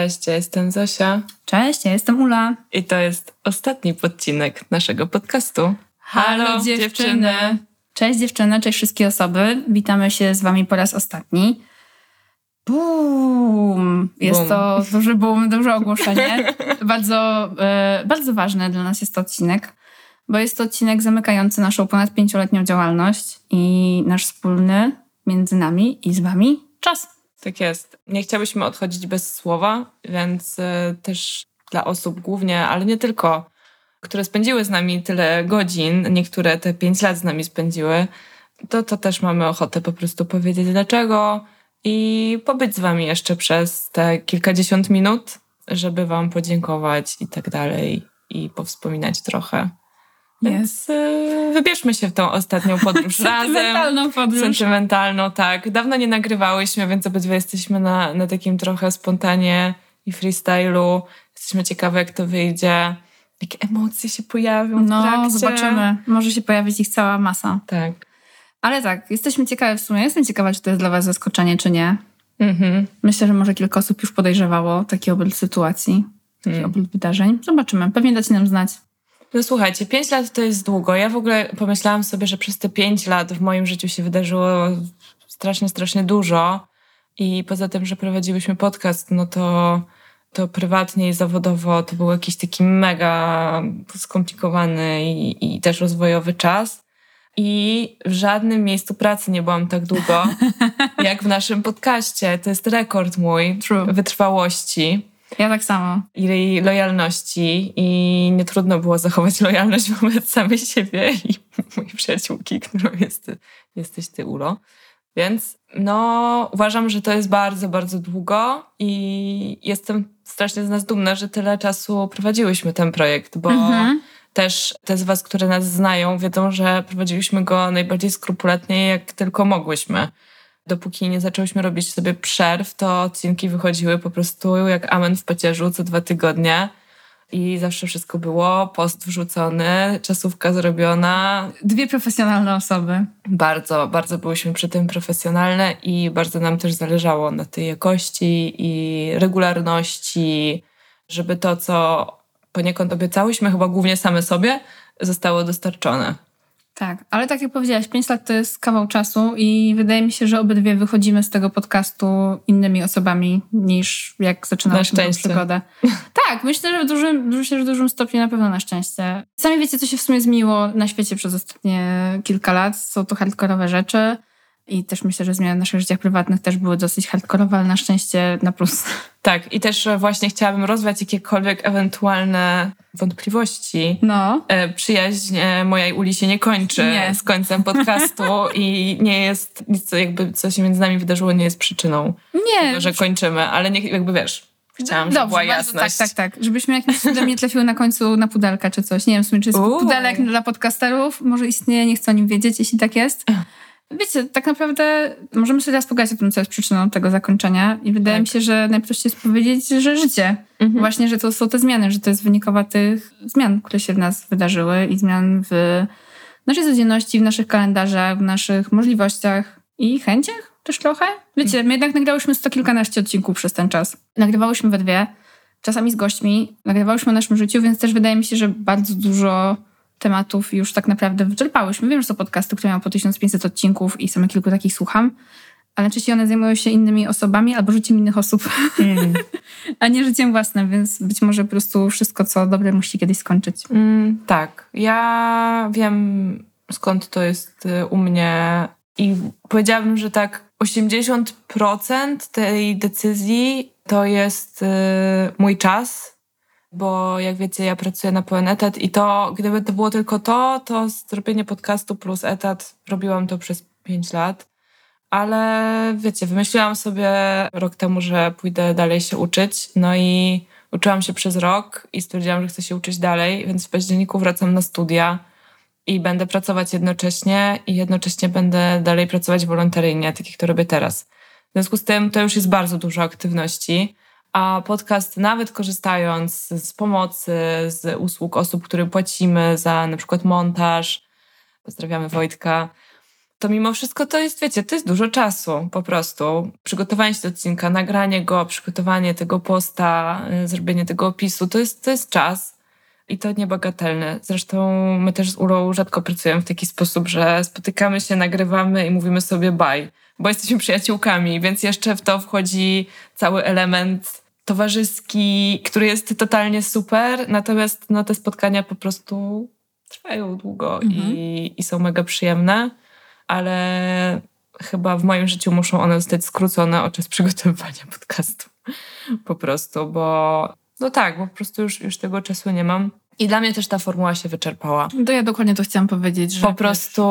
Cześć, ja jestem Zosia. Cześć, ja jestem Ula. I to jest ostatni podcinek naszego podcastu. Halo, dziewczyny. Cześć dziewczyny, cześć wszystkie osoby. Witamy się z wami po raz ostatni. Boom! Jest Boom. to duży boom, duże ogłoszenie. bardzo, e, bardzo ważny dla nas jest to odcinek, bo jest to odcinek zamykający naszą ponad pięcioletnią działalność i nasz wspólny między nami i z wami czas. Tak jest. Nie chciałyśmy odchodzić bez słowa, więc y, też dla osób głównie, ale nie tylko, które spędziły z nami tyle godzin, niektóre te pięć lat z nami spędziły, to, to też mamy ochotę po prostu powiedzieć dlaczego i pobyć z wami jeszcze przez te kilkadziesiąt minut, żeby wam podziękować i tak dalej i powspominać trochę. Więc y, wybierzmy się w tą ostatnią podróż razem. Sentymentalną podróż. Sentymentalną, tak. Dawno nie nagrywałyśmy, więc obydwie jesteśmy na, na takim trochę spontanie i freestylu. Jesteśmy ciekawe, jak to wyjdzie. Jakie emocje się pojawią w No, trakcie. zobaczymy. Może się pojawić ich cała masa. Tak. Ale tak, jesteśmy ciekawe w sumie. Jestem ciekawa, czy to jest dla was zaskoczenie, czy nie. Mhm. Myślę, że może kilka osób już podejrzewało taki obrót sytuacji, taki Hmm. obrót wydarzeń. Zobaczymy. Pewnie dacie nam znać. No słuchajcie, pięć lat to jest długo. Ja w ogóle pomyślałam sobie, że przez te pięć lat w moim życiu się wydarzyło strasznie, strasznie dużo. I poza tym, że prowadziłyśmy podcast, no to, to prywatnie i zawodowo to był jakiś taki mega skomplikowany i, i też rozwojowy czas. I w żadnym miejscu pracy nie byłam tak długo, jak w naszym podcaście. To jest rekord mój True. wytrwałości Ja tak samo. i lojalności i nie trudno było zachować lojalność wobec samej siebie i mojej przyjaciółki, którą jest, jesteś ty, Ulo. Więc no, uważam, że to jest bardzo, bardzo długo i jestem strasznie z nas dumna, że tyle czasu prowadziłyśmy ten projekt, bo Mhm. też te z was, które nas znają, wiedzą, że prowadziliśmy go najbardziej skrupulatnie, jak tylko mogłyśmy. Dopóki nie zaczęłyśmy robić sobie przerw, to odcinki wychodziły po prostu jak amen w pacierzu co dwa tygodnie. I zawsze wszystko było, post wrzucony, czasówka zrobiona. Dwie profesjonalne osoby. Bardzo, bardzo byłyśmy przy tym profesjonalne i bardzo nam też zależało na tej jakości i regularności, żeby to, co poniekąd obiecałyśmy, chyba głównie same sobie, zostało dostarczone. Tak, ale tak jak powiedziałaś, 5 lat to jest kawał czasu i wydaje mi się, że obydwie wychodzimy z tego podcastu innymi osobami niż jak zaczynałyśmy tę przygodę. Tak, myślę, że w dużym, myślę, że w dużym stopniu na pewno na szczęście. Sami wiecie, co się w sumie zmieniło na świecie przez ostatnie kilka lat. Są to hardkorowe rzeczy i też myślę, że zmiany w naszych życiach prywatnych też były dosyć hardkorowe, ale na szczęście na plus. Tak, i też właśnie chciałabym rozwiać jakiekolwiek ewentualne wątpliwości. No. E, Przyjaźń e, moja i Uli się nie kończy Nie. z końcem podcastu i nie jest nic, co jakby co się między nami wydarzyło, nie jest przyczyną Nie, tego, że kończymy, ale nie, jakby wiesz, chciałam, żeby była bardzo, jasność. Tak, tak, tak. Żebyśmy jakimś cudem nie trafiły na końcu na pudelka czy coś. Nie wiem, w sumie, czy jest Uuu. pudelek dla podcasterów. Może istnieje, nie chcę o nim wiedzieć, jeśli tak jest. Wiecie, tak naprawdę możemy sobie teraz pogadać o tym, co jest przyczyną tego zakończenia i wydaje Tak. mi się, że najprościej jest powiedzieć, że życie. Mhm. Właśnie, że to są te zmiany, że to jest wynikowa tych zmian, które się w nas wydarzyły i zmian w naszej codzienności, w naszych kalendarzach, w naszych możliwościach i chęciach też trochę. Wiecie, my jednak nagrałyśmy sto kilkanaście odcinków przez ten czas. Nagrywałyśmy we dwie, czasami z gośćmi, nagrywałyśmy o naszym życiu, więc też wydaje mi się, że bardzo dużo tematów już tak naprawdę wyczerpałyśmy. Wiem, że są podcasty, które mają po 1500 odcinków i same kilku takich słucham, ale najczęściej one zajmują się innymi osobami albo życiem innych osób Mm. a nie życiem własnym, więc być może po prostu wszystko, co dobre, musi kiedyś skończyć. Mm, tak, ja wiem skąd to jest y, u mnie i powiedziałabym, że tak 80% tej decyzji to jest y, mój czas, bo jak wiecie, ja pracuję na pełen etat i to, gdyby to było tylko to, to zrobienie podcastu plus etat, robiłam to przez 5 lat. Ale wiecie, wymyśliłam sobie rok temu, że pójdę dalej się uczyć. No i uczyłam się przez rok i stwierdziłam, że chcę się uczyć dalej, więc w październiku wracam na studia i będę pracować jednocześnie i jednocześnie będę dalej pracować wolontaryjnie, tak jak to robię teraz. W związku z tym to już jest bardzo dużo aktywności, a podcast nawet korzystając z pomocy, z usług osób, którym płacimy za na przykład montaż, pozdrawiamy Wojtka, to mimo wszystko to jest, wiecie, to jest dużo czasu po prostu. Przygotowanie się do odcinka, nagranie go, przygotowanie tego posta, y, zrobienie tego opisu, to jest, to jest czas i to niebagatelne. Zresztą my też z Ulą rzadko pracujemy w taki sposób, że spotykamy się, nagrywamy i mówimy sobie bye, bo jesteśmy przyjaciółkami, więc jeszcze w to wchodzi cały element towarzyski, który jest totalnie super, natomiast no, te spotkania po prostu trwają długo mhm. i, i są mega przyjemne, ale chyba w moim życiu muszą one zostać skrócone o czas przygotowywania podcastu. Po prostu, bo no tak, bo po prostu już, już tego czasu nie mam. I dla mnie też ta formuła się wyczerpała. To ja dokładnie to chciałam powiedzieć. Że po prostu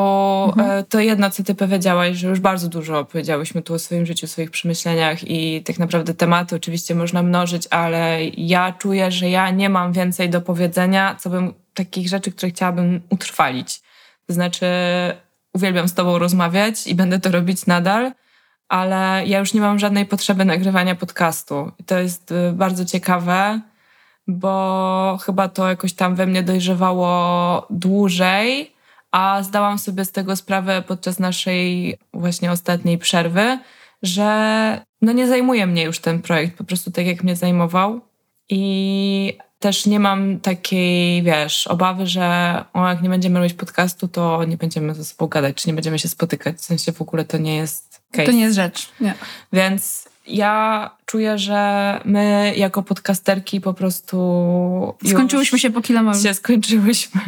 mhm. E, to jedno, co ty powiedziałaś, że już bardzo dużo powiedziałyśmy tu o swoim życiu, o swoich przemyśleniach i tak naprawdę tematy oczywiście można mnożyć, ale ja czuję, że ja nie mam więcej do powiedzenia, co bym takich rzeczy, które chciałabym utrwalić. To znaczy, uwielbiam z tobą rozmawiać i będę to robić nadal, ale ja już nie mam żadnej potrzeby nagrywania podcastu. I to jest y, bardzo ciekawe, bo chyba to jakoś tam we mnie dojrzewało dłużej, a zdałam sobie z tego sprawę podczas naszej właśnie ostatniej przerwy, że no nie zajmuje mnie już ten projekt po prostu tak, jak mnie zajmował. I też nie mam takiej, wiesz, obawy, że o, jak nie będziemy robić podcastu, to nie będziemy ze sobą gadać, czy nie będziemy się spotykać. W sensie w ogóle to nie jest case. To nie jest rzecz. Nie. Więc ja czuję, że my jako podcasterki po prostu. Skończyłyśmy się po kilometrze. Się skończyłyśmy,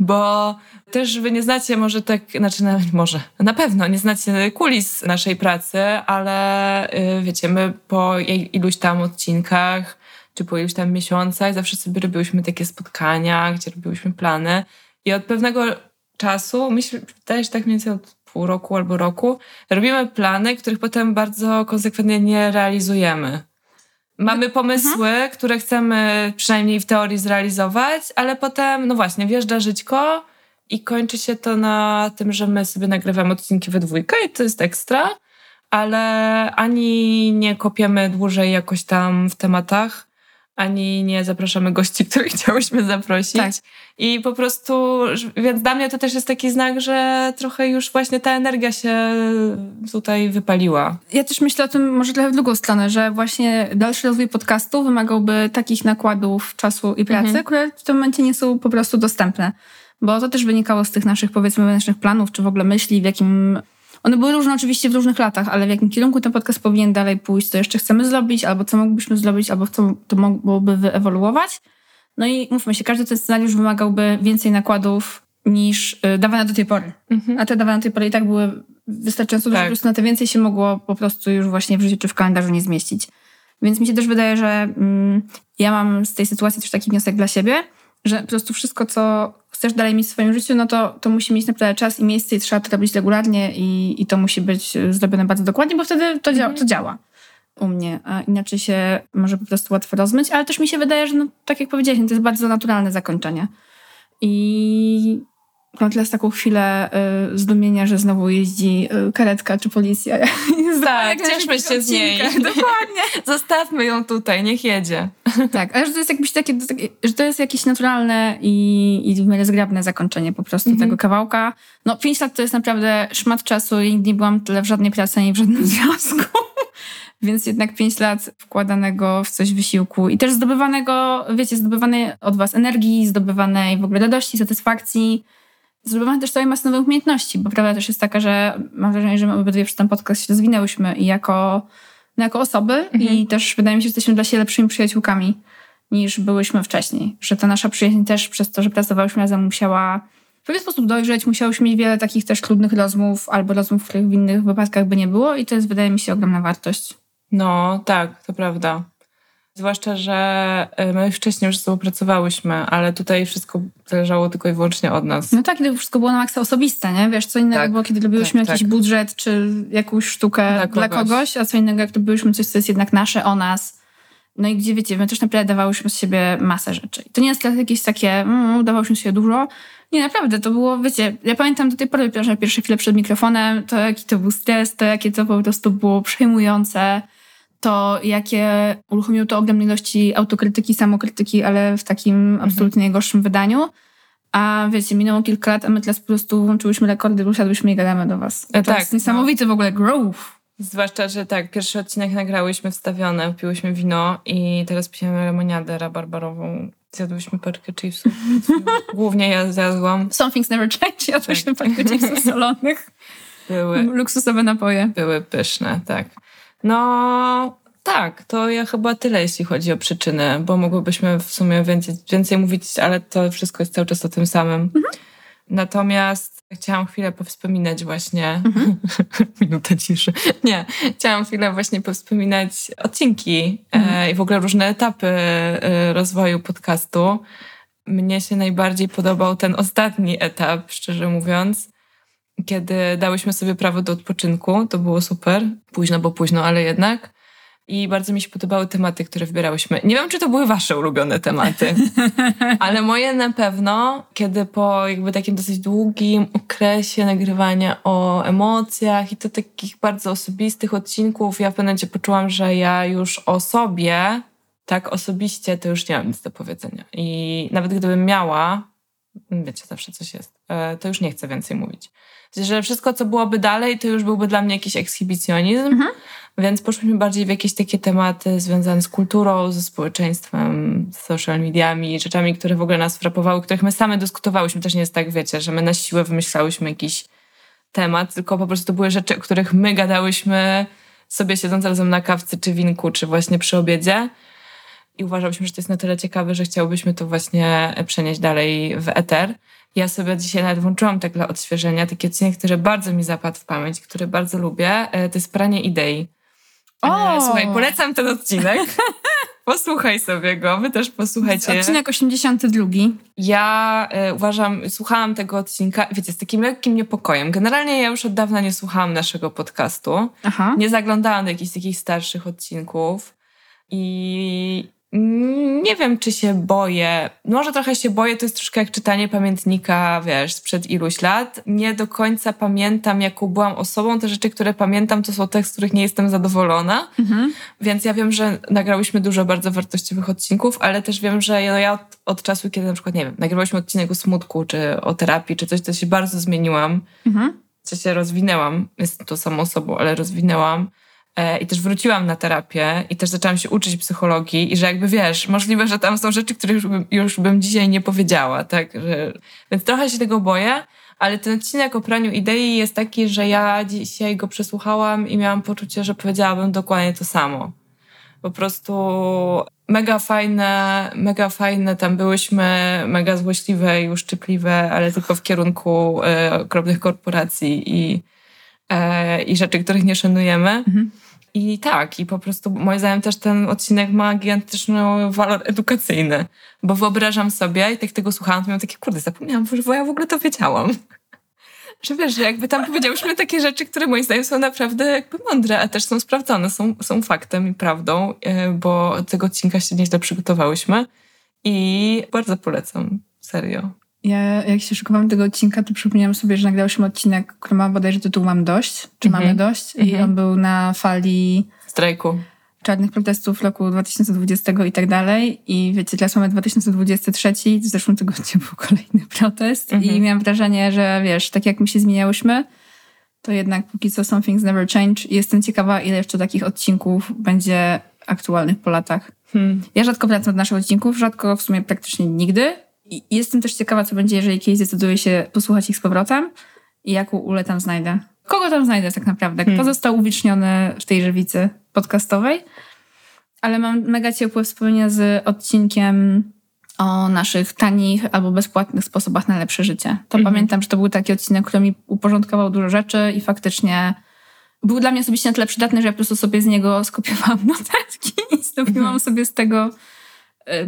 bo też wy nie znacie może tak, znaczy może, na pewno nie znacie kulis naszej pracy, ale yy, wiecie, my po iluś tam odcinkach czy po iluś tam miesiącach zawsze sobie robiłyśmy takie spotkania, gdzie robiłyśmy plany i od pewnego czasu, myślę, też tak mniej więcej od pół roku albo roku, robimy plany, których potem bardzo konsekwentnie nie realizujemy. Mamy pomysły, mhm. które chcemy przynajmniej w teorii zrealizować, ale potem, no właśnie, wjeżdża żyćko i kończy się to na tym, że my sobie nagrywamy odcinki we dwójkę i to jest ekstra, ale ani nie kopiemy dłużej jakoś tam w tematach, ani nie zapraszamy gości, których chciałyśmy zaprosić. Tak. I po prostu, więc dla mnie to też jest taki znak, że trochę już właśnie ta energia się tutaj wypaliła. Ja też myślę o tym może trochę w drugą stronę, że właśnie dalszy rozwój podcastu wymagałby takich nakładów czasu i pracy, mhm. które w tym momencie nie są po prostu dostępne. Bo to też wynikało z tych naszych, powiedzmy, wewnętrznych planów, czy w ogóle myśli, w jakim one były różne oczywiście w różnych latach, ale w jakim kierunku ten podcast powinien dalej pójść, co jeszcze chcemy zrobić, albo co moglibyśmy zrobić, albo co to mogłoby wyewoluować. No i mówmy się, każdy ten scenariusz wymagałby więcej nakładów niż y, dawane do tej pory. Mhm. A te dawane do tej pory i tak były wystarczająco tak. że po prostu na te więcej się mogło po prostu już właśnie w życiu czy w kalendarzu nie zmieścić. Więc mi się też wydaje, że mm, ja mam z tej sytuacji też taki wniosek dla siebie, że po prostu wszystko, co chcesz dalej mieć w swoim życiu, no to, to musi mieć naprawdę czas i miejsce i trzeba to robić regularnie i, i to musi być zrobione bardzo dokładnie, bo wtedy to, dzia to działa u mnie, a inaczej się może po prostu łatwo rozmyć, ale też mi się wydaje, że no, tak jak powiedziałeś, to jest bardzo naturalne zakończenie. I mam teraz taką chwilę y, zdumienia, że znowu jeździ y, karetka czy policja. tak, cieszmy się z niej. Dokładnie. Zostawmy ją tutaj, niech jedzie. tak, ale że to jest jakieś takie, że to jest jakieś naturalne i, i w miarę zgrabne zakończenie po prostu mhm. tego kawałka. No pięć lat to jest naprawdę szmat czasu i nie byłam tyle w żadnej pracy ani w żadnym związku. Więc jednak pięć lat wkładanego w coś wysiłku i też zdobywanego, wiecie, zdobywanej od was energii, zdobywanej w ogóle radości, satysfakcji, zdobywanej też całej masy nowych umiejętności, bo prawda też jest taka, że mam wrażenie, że my obydwie przez ten podcast się rozwinęłyśmy i jako, no jako osoby mhm. i też wydaje mi się, że jesteśmy dla siebie lepszymi przyjaciółkami niż byłyśmy wcześniej. Że ta nasza przyjaźń też przez to, że pracowałyśmy razem musiała w pewien sposób dojrzeć, musiałyśmy mieć wiele takich też trudnych rozmów albo rozmów, których w innych wypadkach by nie było i to jest wydaje mi się ogromna wartość. No tak, to prawda. Zwłaszcza, że y, my wcześniej już współpracowałyśmy, ale tutaj wszystko zależało tylko i wyłącznie od nas. No tak, to wszystko było na maksa osobiste, nie? Wiesz, co innego tak, było, kiedy robiłyśmy tak, jakiś tak. budżet czy jakąś sztukę dla kogoś. dla kogoś. a co innego, jak robiłyśmy coś, co jest jednak nasze, o nas. No i gdzie, wiecie, my też naprawdę dawałyśmy z siebie masę rzeczy. I to nie jest jakieś takie, mm, dawałyśmy z siebie dużo. Nie, naprawdę, to było, wiecie, ja pamiętam do tej pory, że pierwsze chwile przed mikrofonem, to jaki to był stres, to jakie to po prostu było przejmujące to jakie uruchomiło to ogromne ilości autokrytyki, samokrytyki, ale w takim mhm. absolutnie najgorszym wydaniu. A wiecie, minęło kilka lat, a my teraz po prostu włączyłyśmy rekordy, usiadłyśmy i gadamy do was. E, To tak, jest niesamowity w ogóle growth. Zwłaszcza, że tak, pierwszy odcinek nagrałyśmy wstawione, piłyśmy wino i teraz pijemy lemoniadę rabarbarową. Zjadłyśmy paczkę chipsów. Głównie ja zjadłam. Some things never change. Ja też tak. paczkę chipsów solonych. Były, Luksusowe napoje. były pyszne, tak. No tak, to ja chyba tyle, jeśli chodzi o przyczyny, bo mogłybyśmy w sumie więcej, więcej mówić, ale to wszystko jest cały czas o tym samym. Natomiast chciałam chwilę powspominać właśnie. Minuta ciszy. Nie, chciałam chwilę właśnie powspominać odcinki e, i w ogóle różne etapy e, rozwoju podcastu. Mnie się najbardziej podobał ten ostatni etap, szczerze mówiąc, kiedy dałyśmy sobie prawo do odpoczynku. To było super. Późno, bo późno, ale jednak. I bardzo mi się podobały tematy, które wybierałyśmy. Nie wiem, czy to były wasze ulubione tematy, ale moje na pewno, kiedy po jakby takim dosyć długim okresie nagrywania o emocjach i to takich bardzo osobistych odcinków, ja w pewnym momencie poczułam, że ja już o sobie, tak osobiście, to już nie mam nic do powiedzenia. I nawet gdybym miała, wiecie, zawsze coś jest, e, to już nie chcę więcej mówić. Że wszystko, co byłoby dalej, to już byłby dla mnie jakiś ekshibicjonizm, więc poszliśmy bardziej w jakieś takie tematy związane z kulturą, ze społeczeństwem, z social mediami, rzeczami, które w ogóle nas frapowały, których my same dyskutowałyśmy. Też nie jest tak, wiecie, że my na siłę wymyślałyśmy jakiś temat, tylko po prostu to były rzeczy, o których my gadałyśmy sobie siedząc razem na kawce, czy winku, czy właśnie przy obiedzie. I uważałyśmy, że to jest na tyle ciekawe, że chciałybyśmy to właśnie przenieść dalej w eter. Ja sobie dzisiaj nawet włączyłam tak dla odświeżenia taki odcinek, który bardzo mi zapadł w pamięć, który bardzo lubię. E, To jest pranie idei. E, O! Słuchaj, polecam ten odcinek. Posłuchaj sobie go, wy też posłuchajcie. Odcinek 82. Ja e, uważam, słuchałam tego odcinka, wiecie, z takim lekkim niepokojem. Generalnie ja już od dawna nie słuchałam naszego podcastu. Aha. Nie zaglądałam do jakichś takich starszych odcinków i nie wiem, czy się boję. Może trochę się boję, to jest troszkę jak czytanie pamiętnika, wiesz, sprzed iluś lat. Nie do końca pamiętam, jaką byłam osobą. Te rzeczy, które pamiętam, to są te, z których nie jestem zadowolona. Mhm. Więc ja wiem, że nagrałyśmy dużo bardzo wartościowych odcinków, ale też wiem, że ja, ja od, od czasu, kiedy na przykład, nie wiem, nagrywałyśmy odcinek o smutku, czy o terapii, czy coś, to się bardzo zmieniłam. Mhm. Co się rozwinęłam. Jestem to samą osobą, ale rozwinęłam. E, I też wróciłam na terapię i też zaczęłam się uczyć psychologii i że jakby wiesz, możliwe, że tam są rzeczy, które już bym, już bym dzisiaj nie powiedziała, tak? Że, więc trochę się tego boję, ale ten odcinek o praniu idei jest taki, że ja dzisiaj go przesłuchałam i miałam poczucie, że powiedziałabym dokładnie to samo. Po prostu mega fajne, mega fajne tam byłyśmy, mega złośliwe i uszczypliwe, ale tylko w kierunku e, okropnych korporacji i, e, i rzeczy, których nie szanujemy. Mhm. I tak, i po prostu moim zdaniem też ten odcinek ma gigantyczny walor edukacyjny, bo wyobrażam sobie, i tak tego słuchałam, to miałam takie, kurde, zapomniałam, że ja w ogóle to wiedziałam. Że wiesz, że jakby tam powiedziałyśmy takie rzeczy, które moim zdaniem są naprawdę jakby mądre, a też są sprawdzone, są, są faktem i prawdą, e, bo tego odcinka się nieźle przygotowałyśmy i bardzo polecam, serio. Ja jak się szykowałam tego odcinka, to przypomniałam sobie, że nagrałyśmy odcinek, który ma bodajże tytuł Mam dość, czy Mhm. Mamy dość. I Mhm. on był na fali Strajku. czarnych protestów roku 2020 i tak dalej. I wiecie, teraz mamy 2023, w zeszłym tygodniu był kolejny protest Mhm. i miałam wrażenie, że wiesz, tak jak my się zmieniałyśmy, to jednak póki co some things never change. I jestem ciekawa, ile jeszcze takich odcinków będzie aktualnych po latach. Hmm. Ja rzadko wracam do naszych odcinków, rzadko w sumie praktycznie nigdy. I jestem też ciekawa, co będzie, jeżeli kiedyś zdecyduję się posłuchać ich z powrotem i jaką ulę tam znajdę. Kogo tam znajdę tak naprawdę? Kto Hmm. został uwieczniony w tej żywicy podcastowej? Ale mam mega ciepłe wspomnienia z odcinkiem o naszych tanich albo bezpłatnych sposobach na lepsze życie. To Mhm. pamiętam, że to był taki odcinek, który mi uporządkował dużo rzeczy i faktycznie był dla mnie osobiście na tyle przydatny, że ja po prostu sobie z niego skopiowałam notatki i zrobiłam Mhm. sobie z tego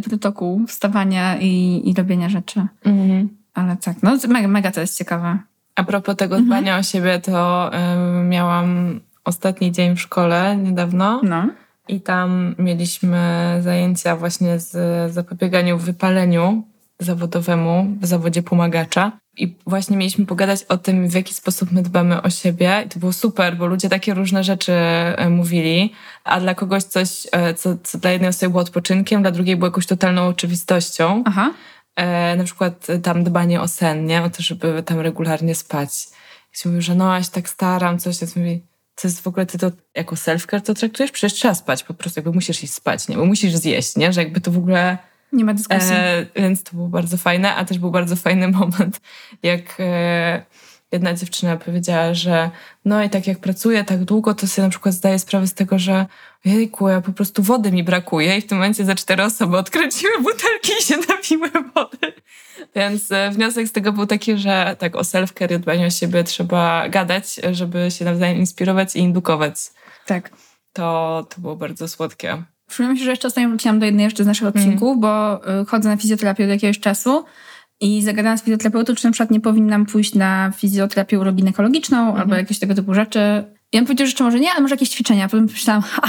protokół wstawania i, i robienia rzeczy. Mhm. Ale tak, no mega, mega to jest ciekawe. A propos tego Mhm. dbania o siebie, to ym, miałam ostatni dzień w szkole niedawno No. i tam mieliśmy zajęcia właśnie z zapobieganiu wypaleniu zawodowemu w zawodzie pomagacza. I właśnie mieliśmy pogadać o tym, w jaki sposób my dbamy o siebie. I to było super, bo ludzie takie różne rzeczy e, mówili, a dla kogoś coś, e, co, co dla jednej osoby było odpoczynkiem, dla drugiej było jakąś totalną oczywistością. Aha. e, na przykład tam dbanie o sen, nie? O to, żeby tam regularnie spać. I się mówi, że no, ja się tak staram, coś, ja mówi, to jest w ogóle, ty to jako self-care to traktujesz? Przecież trzeba spać, po prostu jakby musisz iść spać, nie? Bo musisz zjeść, nie? Że jakby to w ogóle... Nie ma dyskusji. E, więc to było bardzo fajne, a też był bardzo fajny moment, jak e, jedna dziewczyna powiedziała, że no i tak jak pracuję tak długo, to sobie na przykład zdaję sprawę z tego, że jejku, ja po prostu wody mi brakuje i w tym momencie za cztery osoby odkręciły butelki i się napiły wody. Więc e, wniosek z tego był taki, że tak o self-care i dbaniu o siebie trzeba gadać, żeby się nawzajem inspirować i indukować. Tak. To, to było bardzo słodkie. Przypomnę mi się, że jeszcze ostatnio wróciłam do jednej jeszcze z naszych odcinków, mm. bo y, chodzę na fizjoterapię od jakiegoś czasu i zagadałam z fizjoterapeutą, czy na przykład nie powinnam pójść na fizjoterapię uroginekologiczną mm. albo jakieś tego typu rzeczy. I on powiedział, że jeszcze może nie, ale może jakieś ćwiczenia. Potem myślałam, ha,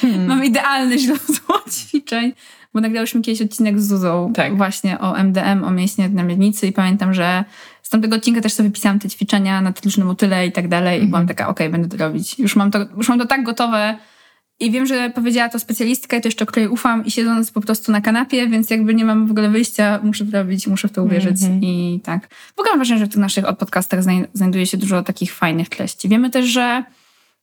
hmm. mam idealne źródło ćwiczeń, bo nagrałyśmy kiedyś odcinek z Zuzą tak. właśnie o MDM, o mięśnie na miednicy i pamiętam, że z tamtego odcinka też sobie pisałam te ćwiczenia na tylnym motyle i tak dalej i byłam mhm. taka, okej, okay, będę to robić. Już mam to, już mam to tak gotowe, i wiem, że powiedziała to specjalistka, i to jeszcze, której ufam i siedząc po prostu na kanapie, więc jakby nie mam w ogóle wyjścia, muszę to robić, muszę w to uwierzyć mm -hmm. i tak. W ogóle mam wrażenie, że w tych naszych podcastach znajduje się dużo takich fajnych treści. Wiemy też, że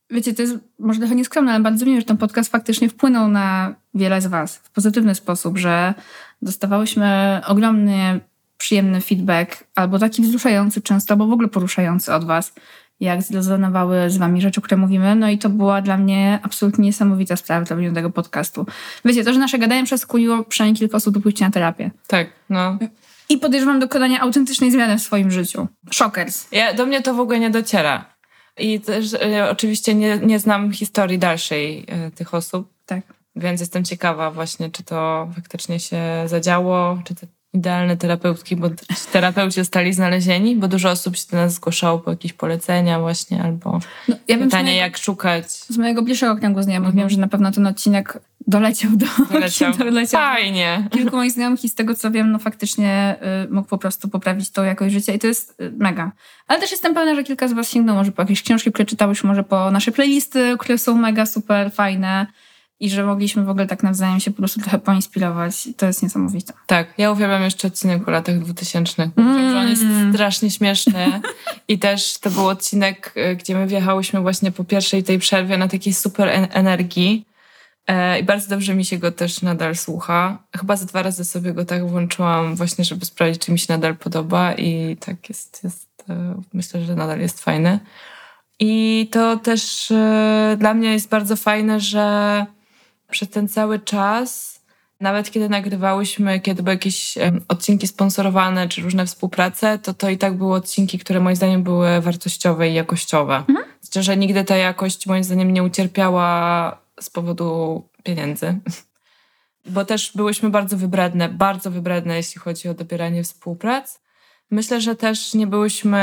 wiecie, to jest może trochę nieskromne, ale bardzo miło, że ten podcast faktycznie wpłynął na wiele z was w pozytywny sposób, że dostawałyśmy ogromny, przyjemny feedback, albo taki wzruszający często, albo w ogóle poruszający od was, jak zrezonowały z wami rzeczy, które mówimy. No i to była dla mnie absolutnie niesamowita sprawa dla tego podcastu. Wiecie, to, że nasze gadanie przeskuliło przynajmniej kilka osób do pójścia na terapię. Tak, no. I podejrzewam dokonania autentycznej zmiany w swoim życiu. Shockers. Ja, do mnie to w ogóle nie dociera. I też e, oczywiście nie, nie znam historii dalszej e, tych osób. Tak. Więc jestem ciekawa właśnie, czy to faktycznie się zadziało, czy te idealne terapeutki, bo terapeuci zostali znalezieni, bo dużo osób się do nas zgłaszało po jakieś polecenia właśnie, albo no, ja pytanie, mojego, jak szukać. Z mojego bliższego kręgu znajomych mhm. wiem, że na pewno ten odcinek doleciał do... Doleciał. doleciał Fajnie. Kilku moich znajomych i z tego, co wiem, no faktycznie y, mógł po prostu poprawić to jakość życia i to jest y, mega. Ale też jestem pewna, że kilka z was sięgnął może po jakieś książki, które czytałyśmy, może po nasze playlisty, które są mega super fajne i że mogliśmy w ogóle tak nawzajem się po prostu trochę poinspirować. To jest niesamowite. Tak, ja uwielbiam jeszcze odcinek o latach dwutysięcznych. Mm. on jest strasznie śmieszny i też to był odcinek, e, gdzie my wjechałyśmy właśnie po pierwszej tej przerwie na takiej super energii e, i bardzo dobrze mi się go też nadal słucha. Chyba za dwa razy sobie go tak włączyłam właśnie, żeby sprawdzić, czy mi się nadal podoba i tak jest, jest e, myślę, że nadal jest fajny. I to też dla mnie jest bardzo fajne, że przez ten cały czas, nawet kiedy nagrywałyśmy, kiedy były jakieś odcinki sponsorowane czy różne współprace, to to i tak były odcinki, które moim zdaniem były wartościowe i jakościowe. Mhm. Znaczy, że nigdy ta jakość moim zdaniem nie ucierpiała z powodu pieniędzy. Bo też byłyśmy bardzo wybredne, bardzo wybredne, jeśli chodzi o dobieranie współprac. Myślę, że też nie byłyśmy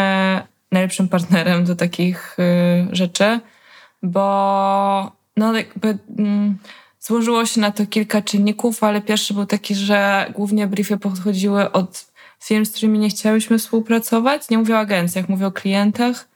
najlepszym partnerem do takich y, rzeczy, bo no jakby... Mm, Złożyło się na to kilka czynników, ale pierwszy był taki, że głównie briefy podchodziły od firm, z którymi nie chciałyśmy współpracować. Nie mówię o agencjach, mówię o klientach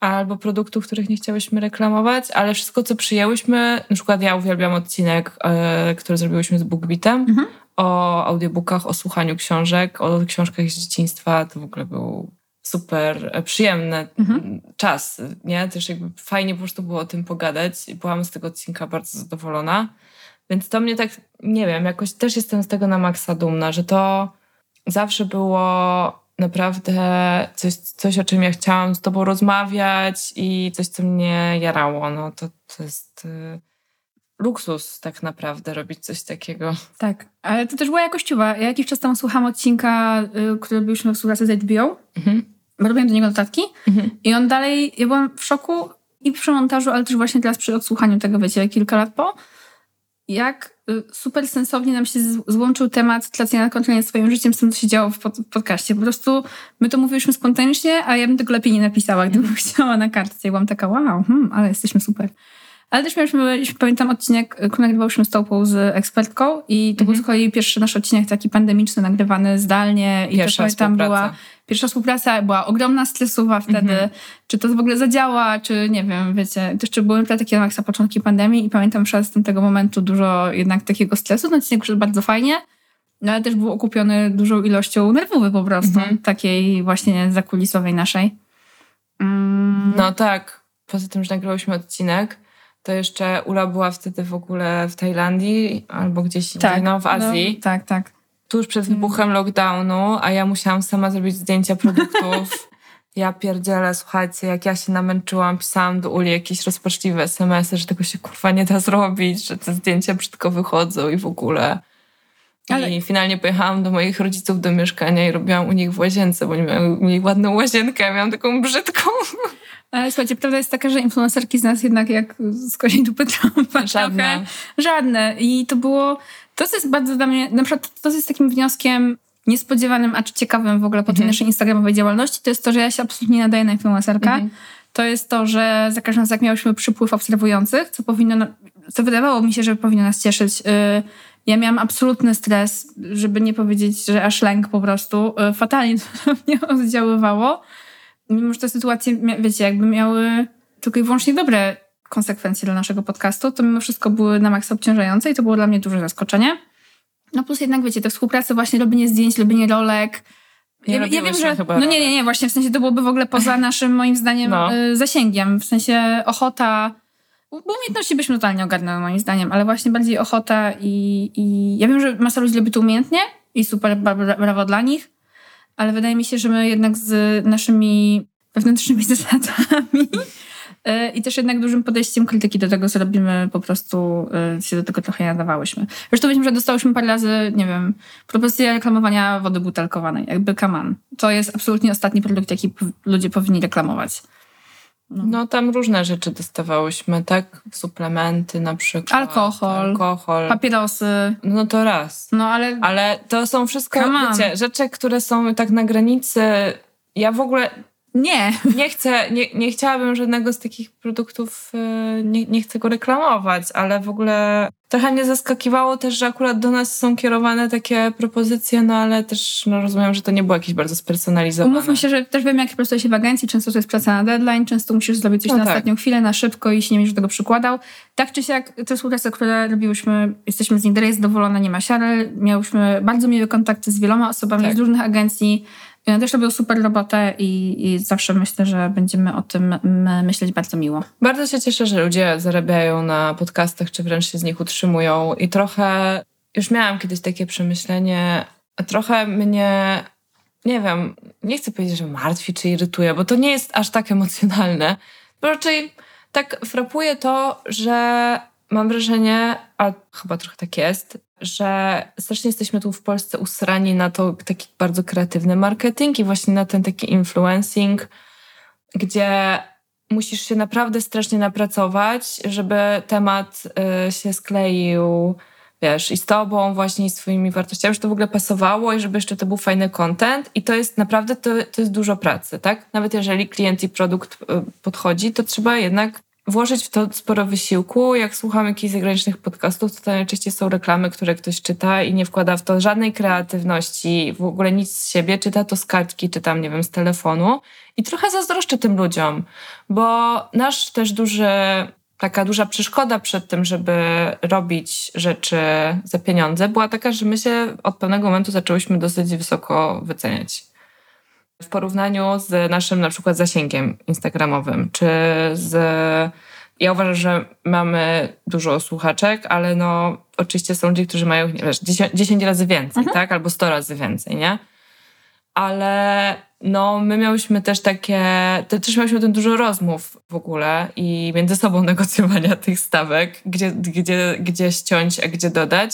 albo produktów, których nie chciałyśmy reklamować, ale wszystko, co przyjęłyśmy, na przykład ja uwielbiam odcinek, e, który zrobiłyśmy z BookBeatem mhm. o audiobookach, o słuchaniu książek, o książkach z dzieciństwa. To w ogóle był super e, przyjemny mhm. czas, nie? Też jakby fajnie po prostu było o tym pogadać i byłam z tego odcinka bardzo zadowolona. Więc to mnie tak, nie wiem, jakoś też jestem z tego na maksa dumna, że to zawsze było naprawdę coś, coś o czym ja chciałam z tobą rozmawiać i coś, co mnie jarało. No to, to jest y, luksus tak naprawdę robić coś takiego. Tak, ale to też była jakościowa. Ja jakiś czas temu słucham odcinka, y, który byliśmy w współpracy z HBO. Mhm robiłem do niego notatki mhm. i on dalej, ja byłam w szoku i przy montażu, ale też właśnie teraz przy odsłuchaniu tego, wiecie, kilka lat po, jak y, super sensownie nam się złączył temat tracenia na kontrolę nad swoim życiem z tym, co się działo w pod podcaście. Po prostu my to mówiliśmy spontanicznie, a ja bym tego lepiej nie napisała, gdybym mhm. chciała na kartce. I byłam taka, wow, hmm, ale jesteśmy super. Ale też mieliśmy, pamiętam odcinek, który nagrywałyśmy z Topą z ekspertką i to mhm. był z kolei pierwszy nasz odcinek taki pandemiczny, nagrywany zdalnie. I Pierwsza też pamiętam była pierwsza współpraca była ogromna stresowa wtedy. Mhm. Czy to w ogóle zadziała, czy nie wiem, wiecie. Też czy były takie jak na początki pandemii i pamiętam, że z tego momentu dużo jednak takiego stresu. Ten odcinek szedł bardzo fajnie. No ale też był okupiony dużą ilością nerwowy po prostu, Mhm. takiej właśnie zakulisowej naszej. Mm, No tak, poza tym, że nagrywałyśmy odcinek, to jeszcze Ula była wtedy w ogóle w Tajlandii albo gdzieś indziej, no w Azji. No, tak, tak. tuż przed wybuchem lockdownu, a ja musiałam sama zrobić zdjęcia produktów. Ja pierdzielę, słuchajcie, jak ja się namęczyłam, pisałam do Uli jakieś rozpaczliwe SMS-y, że tego się kurwa nie da zrobić, że te zdjęcia brzydko wychodzą i w ogóle. Ale- I finalnie pojechałam do moich rodziców do mieszkania i robiłam u nich w łazience, bo oni mieli ładną łazienkę, ja miałam taką brzydką. Ale słuchajcie, prawda jest taka, że influencerki z nas jednak jak z koziej dupy trąba. Żadne. Żadne. I to było, to jest bardzo dla mnie, na przykład to jest takim wnioskiem niespodziewanym, a czy ciekawym w ogóle po tej Mhm. naszej instagramowej działalności, to jest to, że ja się absolutnie nie nadaję na influencerka. Mhm. To jest to, że za każdym razem jak miałyśmy przypływ obserwujących, co powinno, co wydawało mi się, że powinno nas cieszyć. y, Ja miałam absolutny stres, żeby nie powiedzieć, że aż lęk po prostu. y, Fatalnie to na mnie oddziaływało. Mimo, że te sytuacje, wiecie, jakby miały tylko i wyłącznie dobre konsekwencje dla naszego podcastu, to mimo wszystko były na maksa obciążające i to było dla mnie duże zaskoczenie. No plus jednak, wiecie, te współprace, właśnie robienie zdjęć, robienie rolek. Nie ja, ja wiem, że... chyba No nie, nie, nie, właśnie w sensie to byłoby w ogóle poza naszym, moim zdaniem, No. y, zasięgiem. W sensie ochota... Bo umiejętności byśmy totalnie ogarnęły, moim zdaniem, ale właśnie bardziej ochota i, i... Ja wiem, że masa ludzi robi to umiejętnie i super, bra- bra- brawo dla nich, ale wydaje mi się, że my jednak z naszymi wewnętrznymi zasadami y, i też jednak dużym podejściem krytyki do tego, co robimy, po prostu y, się do tego trochę nadawałyśmy. Zresztą wiem, że dostałyśmy parę razy, nie wiem, propozycję reklamowania wody butelkowanej, jakby kaman. To jest absolutnie ostatni produkt, jaki ludzie powinni reklamować. No tam różne rzeczy dostawałyśmy, tak? Suplementy na przykład. Alkohol. Alkohol. Papierosy, No to raz. no ale... Ale to są wszystko, wiecie, rzeczy, które są tak na granicy. Ja w ogóle Nie! nie chcę, nie, nie chciałabym żadnego z takich produktów, e, nie, nie chcę go reklamować, ale w ogóle trochę mnie zaskakiwało też, że akurat do nas są kierowane takie propozycje, no ale też no, rozumiem, że to nie było jakieś bardzo spersonalizowane. Umówmy się, że też wiem, jak pracuje się w agencji, często to jest praca na deadline, często musisz zrobić coś No na tak. ostatnią chwilę, na szybko i się nie będziesz tego przykładał. Tak czy siak, te współprace, które robiłyśmy, jesteśmy z nich dalej zadowolone, nie ma siary. Miałyśmy bardzo miłe kontakty z wieloma osobami Tak. z różnych agencji. I one też robią super robotę i, i zawsze myślę, że będziemy o tym myśleć bardzo miło. Bardzo się cieszę, że ludzie zarabiają na podcastach, czy wręcz się z nich utrzymują. I trochę, już miałam kiedyś takie przemyślenie, a trochę mnie, nie wiem, nie chcę powiedzieć, że martwi czy irytuje, bo to nie jest aż tak emocjonalne. Bo raczej tak frapuje to, że mam wrażenie, a chyba trochę tak jest, że strasznie jesteśmy tu w Polsce usrani na to taki bardzo kreatywny marketing i właśnie na ten taki influencing, gdzie musisz się naprawdę strasznie napracować, żeby temat y, się skleił, wiesz, i z tobą właśnie, i z twoimi wartościami, żeby to w ogóle pasowało i żeby jeszcze to był fajny content. I to jest naprawdę, to, to jest dużo pracy, tak? Nawet jeżeli klient i produkt y, podchodzi, to trzeba jednak włożyć w to sporo wysiłku. Jak słucham jakichś zagranicznych podcastów, to najczęściej są reklamy, które ktoś czyta i nie wkłada w to żadnej kreatywności, w ogóle nic z siebie, czyta to z kartki, czy tam, nie wiem, z telefonu. I trochę zazdroszczę tym ludziom, bo nasz też duży, taka duża przeszkoda przed tym, żeby robić rzeczy za pieniądze, była taka, że my się od pewnego momentu zaczęłyśmy dosyć wysoko wyceniać. W porównaniu z naszym na przykład zasięgiem instagramowym, czy z... Ja uważam, że mamy dużo słuchaczek, ale no oczywiście są ludzie, którzy mają nie wiesz, 10, 10 razy więcej, tak? Albo 100 razy więcej, nie? ale no, my miałyśmy też takie, te, też miałyśmy tym dużo rozmów w ogóle i między sobą negocjowania tych stawek, gdzie, gdzie, gdzie ściąć, a gdzie dodać,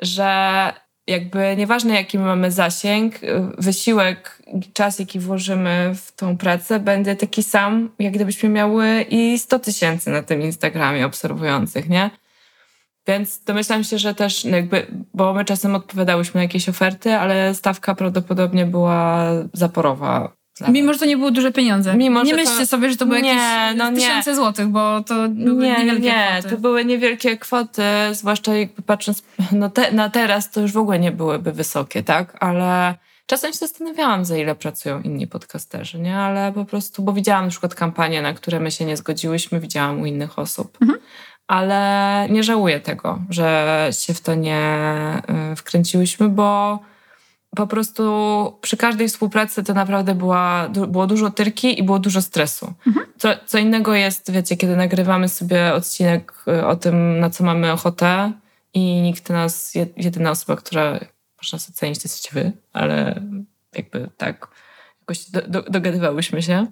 że jakby nieważne jaki my mamy zasięg, wysiłek, czas jaki włożymy w tą pracę będzie taki sam, jak gdybyśmy miały i 100 tysięcy na tym Instagramie obserwujących, nie? Więc domyślam się, że też jakby, bo my czasem odpowiadałyśmy na jakieś oferty, ale stawka prawdopodobnie była zaporowa. Dla Mimo, że to nie były duże pieniądze. Mimo, nie że to- myślcie sobie, że to były Nie, jakieś no nie. tysiące złotych, bo to były nie, niewielkie nie, kwoty. to były niewielkie kwoty, zwłaszcza jakby patrząc no te, na teraz, to już w ogóle nie byłyby wysokie, tak? Ale czasem się zastanawiałam, za ile pracują inni podcasterzy, nie? Ale po prostu, bo widziałam na przykład kampanie, na które my się nie zgodziłyśmy, widziałam u innych osób. Mhm. ale nie żałuję tego, że się w to nie y, wkręciłyśmy, bo po prostu przy każdej współpracy to naprawdę była, było dużo tyrki i było dużo stresu. Mhm. Co, co innego jest, wiecie, kiedy nagrywamy sobie odcinek y, o tym, na co mamy ochotę i nikt nas, jedyna osoba, która można sobie ocenić, to jesteście wy, ale jakby tak jakoś do, do, dogadywałyśmy się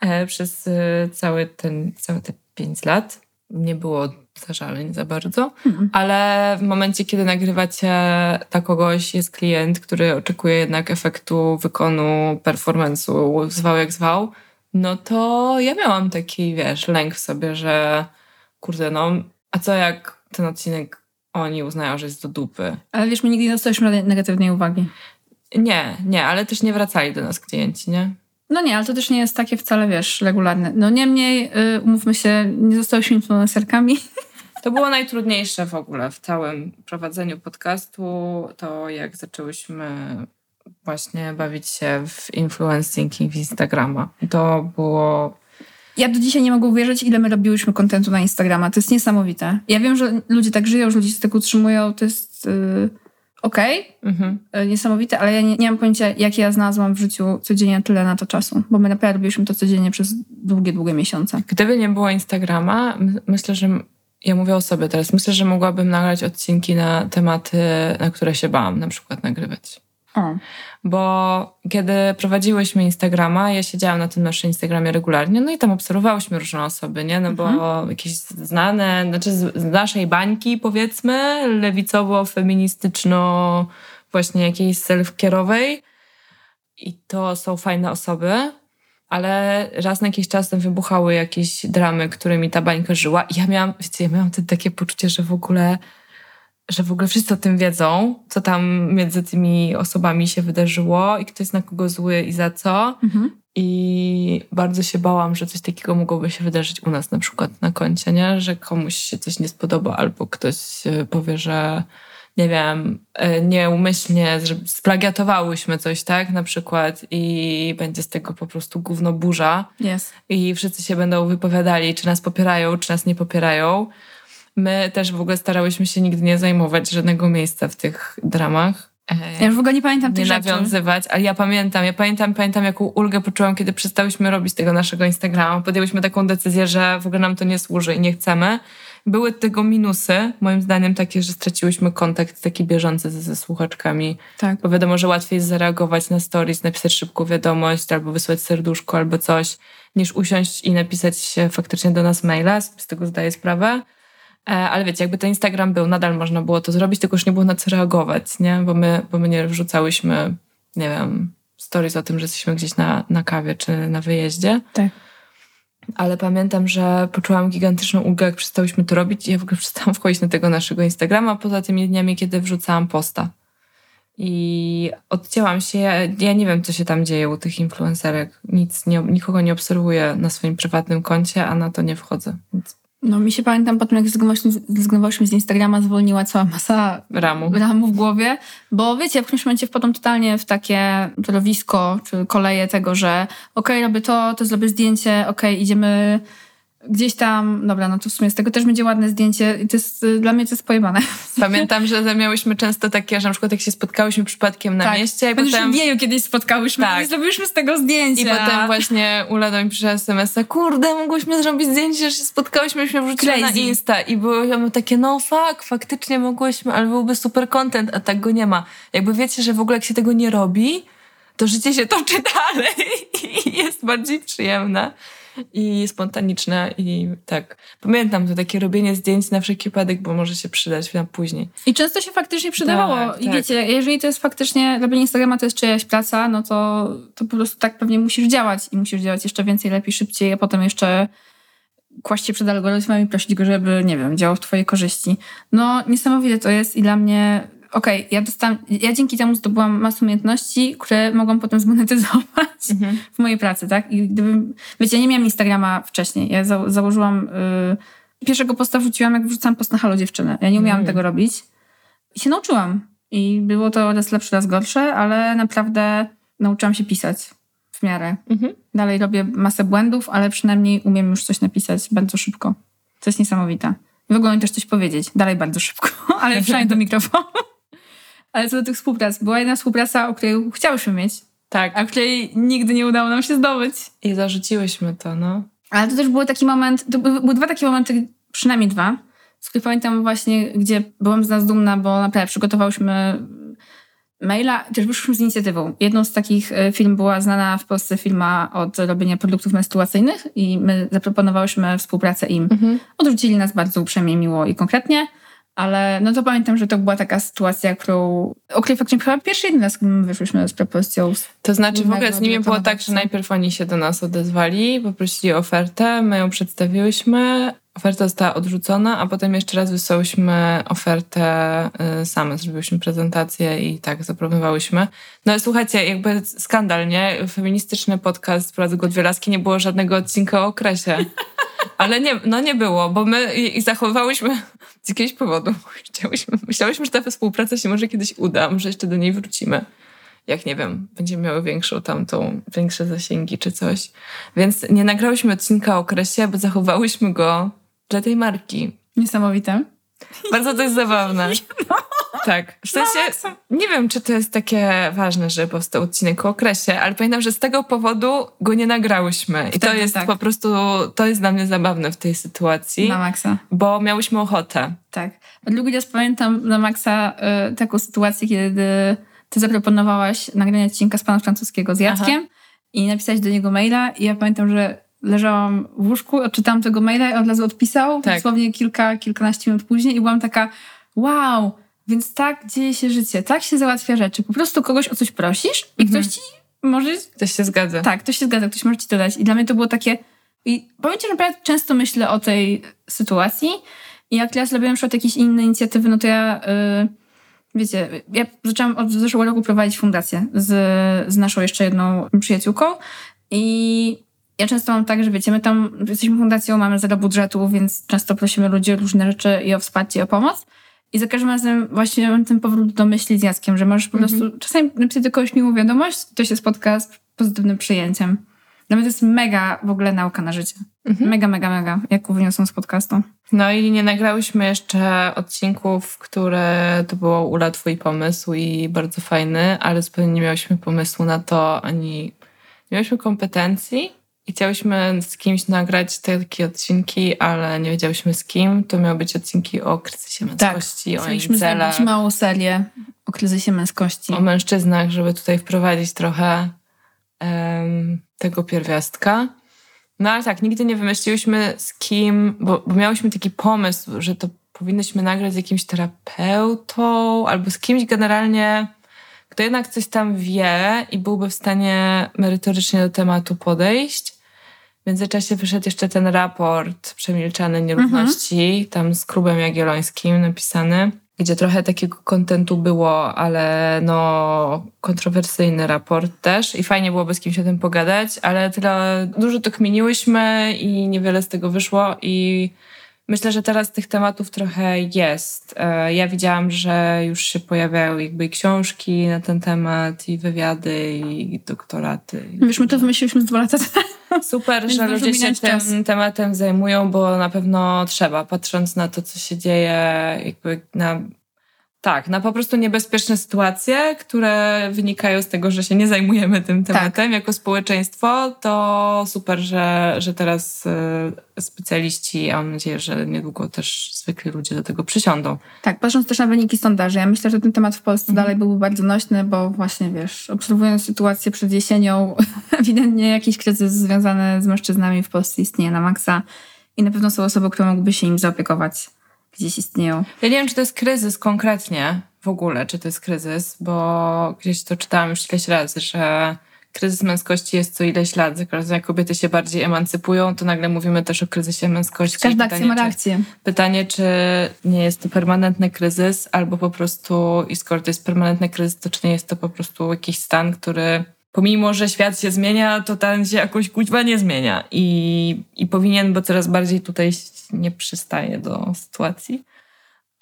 e, przez y, cały ten, całe te pięć lat. Nie było zażaleń za bardzo, mhm. ale w momencie, kiedy nagrywacie dla kogoś, jest klient, który oczekuje jednak efektu wykonu, performance'u, zwał jak zwał, no to ja miałam taki, wiesz, lęk w sobie, że kurde, no, a co jak ten odcinek oni uznają, że jest do dupy. Ale wiesz, my nigdy nie dostaliśmy negatywnej uwagi. Nie, nie, ale też nie wracali do nas klienci, nie? No nie, ale to też nie jest takie wcale, wiesz, regularne. No niemniej, yy, umówmy się, nie zostałyśmy influencerkami. To było najtrudniejsze w ogóle w całym prowadzeniu podcastu, to jak zaczęłyśmy właśnie bawić się w influencing i w Instagrama. To było ja do dzisiaj nie mogę uwierzyć, ile my robiłyśmy kontentu na Instagrama. To jest niesamowite. Ja wiem, że ludzie tak żyją, że ludzie się tak utrzymują. To jest yy, okej, okay, mhm. yy, niesamowite, ale ja nie, nie mam pojęcia, jakie ja znalazłam w życiu codziennie tyle na to czasu. Bo my naprawdę robiliśmy to codziennie przez długie, długie miesiące. Gdyby nie było Instagrama, myślę, że ja mówię o sobie teraz. Myślę, że mogłabym nagrać odcinki na tematy, na które się bałam na przykład nagrywać. O. Bo kiedy prowadziłyśmy Instagrama, ja siedziałam na tym naszym Instagramie regularnie, no i tam obserwowałyśmy różne osoby, nie? No bo mhm. jakieś znane, znaczy z naszej bańki powiedzmy, lewicowo-feministyczno, właśnie jakiejś self-care'owej. I to są fajne osoby, ale raz na jakiś czas tam wybuchały jakieś dramy, którymi ta bańka żyła. I ja miałam, wiecie, ja miałam takie poczucie, że w ogóle że w ogóle wszyscy o tym wiedzą, co tam między tymi osobami się wydarzyło i kto jest na kogo zły i za co. Mhm. I bardzo się bałam, że coś takiego mogłoby się wydarzyć u nas na przykład na koncie, nie? Że komuś się coś nie spodoba albo ktoś powie, że nie wiem, e, nieumyślnie splagiatowałyśmy coś, tak, na przykład i będzie z tego po prostu gówno burza. Yes. I wszyscy się będą wypowiadali, czy nas popierają, czy nas nie popierają. My też w ogóle starałyśmy się nigdy nie zajmować żadnego miejsca w tych dramach. Ja już w ogóle nie pamiętam tych nie rzeczy. nawiązywać, ale ja pamiętam, ja pamiętam, pamiętam jaką ulgę poczułam, kiedy przestałyśmy robić tego naszego Instagrama. Podjęłyśmy taką decyzję, że w ogóle nam to nie służy i nie chcemy. Były tego minusy, moim zdaniem takie, że straciłyśmy kontakt taki bieżący ze, ze słuchaczkami. Tak. Bo wiadomo, że łatwiej jest zareagować na stories, napisać szybką wiadomość albo wysłać serduszko albo coś, niż usiąść i napisać faktycznie do nas maila, z tego zdaję sprawę. E, ale wiecie, jakby ten Instagram był, nadal można było to zrobić, tylko już nie było na co reagować, nie? Bo my, bo my nie wrzucałyśmy, nie wiem, stories o tym, że jesteśmy gdzieś na, na kawie czy na wyjeździe. Tak. Ale pamiętam, że poczułam gigantyczną ulgę, jak przestałyśmy to robić i ja w ogóle przestałam wchodzić na tego naszego Instagrama, poza tymi dniami, kiedy wrzucałam posta. I odcięłam się. Ja, ja, nie wiem, co się tam dzieje u tych influencerek. Nic, nie, nikogo nie obserwuję na swoim prywatnym koncie, a na to nie wchodzę. Więc no mi się pamiętam po tym, jak zrezygnowałyśmy z Instagrama, zwolniła cała masa ramu, ramu w głowie, bo wiecie, w którymś momencie wpadłam totalnie w takie torowisko, czy koleje tego, że okej, okay, robię to, to zrobię zdjęcie, okej, okay, idziemy gdzieś tam, dobra, no to w sumie z tego też będzie ładne zdjęcie i to jest, y, dla mnie to jest pojebane. Pamiętam, że miałyśmy często takie, że na przykład jak się spotkałyśmy przypadkiem na tak. mieście i potem... w wieju kiedyś spotkałyśmy tak. i zrobiłyśmy z tego zdjęcie. I potem właśnie Ula do mi przyszła SMS-a, kurde, mogłyśmy zrobić zdjęcie, że się spotkałyśmy, się wrzuciły na Insta i były takie, no fuck, faktycznie mogłyśmy, ale byłby super content, a tak go nie ma. Jakby wiecie, że w ogóle jak się tego nie robi, to życie się toczy dalej i jest bardziej przyjemne i spontaniczne i tak. Pamiętam to takie robienie zdjęć na wszelki wypadek, bo może się przydać na później. I często się faktycznie przydawało. Tak, I tak. wiecie, jeżeli to jest faktycznie, robienie Instagrama to jest czyjaś praca, no to, to po prostu tak pewnie musisz działać i musisz działać jeszcze więcej, lepiej, szybciej, a potem jeszcze kłaść się przed algorytmem i prosić go, żeby, nie wiem, działał w twojej korzyści. No niesamowite to jest i dla mnie okej, okay, ja dostałam, ja dzięki temu zdobyłam masę umiejętności, które mogłam potem zmonetyzować mhm. w mojej pracy, tak? I gdybym, wiecie, ja nie miałam Instagrama wcześniej. Ja za, założyłam, y, pierwszego posta wrzuciłam, jak wrzucałam post na Halo Dziewczyny. Ja nie umiałam mhm. tego robić i się nauczyłam. I było to raz lepsze, raz gorsze, ale naprawdę nauczyłam się pisać w miarę. Mhm. Dalej robię masę błędów, ale przynajmniej umiem już coś napisać bardzo szybko. To jest niesamowite. w ogóle mi też coś powiedzieć. Dalej bardzo szybko, ale przynajmniej do mikrofonu. Ale co do tych współprac, była jedna współpraca, o której chciałyśmy mieć, Tak. a której nigdy nie udało nam się zdobyć. I zarzuciłyśmy to, no. Ale to też był taki moment, to były dwa takie momenty, przynajmniej dwa, z których pamiętam właśnie, gdzie byłam z nas dumna, bo naprawdę przygotowałyśmy maila, też wyszłyśmy z inicjatywą. Jedną z takich e, firm była znana w Polsce firma od robienia produktów menstruacyjnych i my zaproponowałyśmy współpracę im. Odrzucili nas bardzo uprzejmie, miło i konkretnie, ale no to pamiętam, że to była taka sytuacja, którą, o faktycznie chyba pierwszy jeden raz my wyszłyśmy z propozycją. To znaczy w ogóle z nimi było tak, że najpierw oni się do nas odezwali, poprosili o ofertę, my ją przedstawiłyśmy, oferta została odrzucona, a potem jeszcze raz wysłałyśmy ofertę y, same, zrobiłyśmy prezentację i tak zaproponowałyśmy. No ale słuchajcie, jakby skandal, nie? Feministyczny podcast Pracy Dwie Laski nie było żadnego odcinka o okresie. Ale nie, no nie było, bo my i, zachowywałyśmy z jakiegoś powodu. Chciałyśmy, myślałyśmy, że ta współpraca się może kiedyś uda, może jeszcze do niej wrócimy jak nie wiem, będziemy miały większą tamtą, większe zasięgi czy coś. Więc nie nagrałyśmy odcinka o okresie, bo zachowałyśmy go dla tej marki. Niesamowite. Bardzo to jest zabawne. Tak. W sensie, nie wiem, czy to jest takie ważne, że powstał odcinek o okresie, ale pamiętam, że z tego powodu go nie nagrałyśmy. I to jest tak. po prostu, to jest dla mnie zabawne w tej sytuacji, Na maksa. bo miałyśmy ochotę. Tak. Raz pamiętam na maksa y, taką sytuację, kiedy ty zaproponowałaś nagranie odcinka z pana francuskiego z Jackiem i napisać do niego maila i ja pamiętam, że leżałam w łóżku, odczytałam tego maila i od razu odpisał, Tak. dosłownie kilka, kilkanaście minut później i byłam taka wow, więc tak dzieje się życie, tak się załatwia rzeczy. Po prostu kogoś o coś prosisz i Mhm. ktoś ci może Ktoś się zgadza. tak, to się zgadza, ktoś może ci to dać. I dla mnie to było takie... I powiem ci, że naprawdę często myślę o tej sytuacji i jak ja zrobiłam na przykład jakieś inne inicjatywy, no to ja... y, wiecie, ja zaczęłam od zeszłego roku prowadzić fundację z, z naszą jeszcze jedną przyjaciółką i ja często mam tak, że wiecie, my tam jesteśmy fundacją, mamy zero budżetu, więc często prosimy ludzi o różne rzeczy i o wsparcie, i o pomoc. I za każdym razem właśnie mam ten powrót do myśli z Jackiem, że możesz po prostu czasami napisać do kogoś miłą wiadomość, to się spotka z pozytywnym przyjęciem. To jest mega w ogóle nauka na życie. Mega, mega, mega, jak wyniosłam z podcastu. No i nie nagrałyśmy jeszcze odcinków, które to było Ula twój pomysł i bardzo fajny, ale zupełnie nie miałyśmy pomysłu na to, ani nie miałyśmy kompetencji chciałyśmy z kimś nagrać takie odcinki, ale nie wiedziałyśmy z kim. To miały być odcinki o kryzysie męskości, o Chcieliśmy celach, zrobić małą serię o kryzysie męskości. o mężczyznach, żeby tutaj wprowadzić trochę em, tego pierwiastka. No ale tak, nigdy nie wymyśliłyśmy z kim, bo, bo miałyśmy taki pomysł, że to powinnyśmy nagrać z jakimś terapeutą albo z kimś generalnie, kto jednak coś tam wie i byłby w stanie merytorycznie do tematu podejść. Międzyczasie wyszedł jeszcze ten raport Przemilczane nierówności, tam z Krubem Jagiellońskim napisany, gdzie trochę takiego kontentu było, ale no kontrowersyjny raport też. I fajnie byłoby z kimś o tym pogadać, ale tyle dużo to kminiłyśmy i niewiele z tego wyszło i myślę, że teraz tych tematów trochę jest. E, Ja widziałam, że już się pojawiają jakby książki na ten temat i wywiady i doktoraty. Wiesz, my to wymyśliliśmy z dwa lata temu. Super, że ludzie się tym czas. tematem zajmują, bo na pewno trzeba, patrząc na to, co się dzieje, jakby na. Tak, na po prostu niebezpieczne sytuacje, które wynikają z tego, że się nie zajmujemy tym Tak. tematem jako społeczeństwo, to super, że, że teraz y, specjaliści, a mam nadzieję, że niedługo też zwykli ludzie do tego przysiądą. Tak, patrząc też na wyniki sondaży, ja myślę, że ten temat w Polsce Mhm. dalej byłby bardzo nośny, bo właśnie wiesz, obserwując sytuację przed jesienią, ewidentnie jakiś kryzys związany z mężczyznami w Polsce istnieje na maksa i na pewno są osoby, które mogłyby się im zaopiekować. Gdzieś istnieją. Ja nie wiem, czy to jest kryzys konkretnie w ogóle, czy to jest kryzys, bo gdzieś to czytałam już ileś razy, że kryzys męskości jest co ileś lat. Za każdym jak kobiety się bardziej emancypują, to nagle mówimy też o kryzysie męskości. Każda akcja ma reakcję. Pytanie, czy nie jest to permanentny kryzys, albo po prostu, i skoro to jest permanentny kryzys, to czy nie jest to po prostu jakiś stan, który pomimo, że świat się zmienia, to ten się jakoś kuźwa nie zmienia. I, I powinien, bo coraz bardziej tutaj nie przystaje do sytuacji.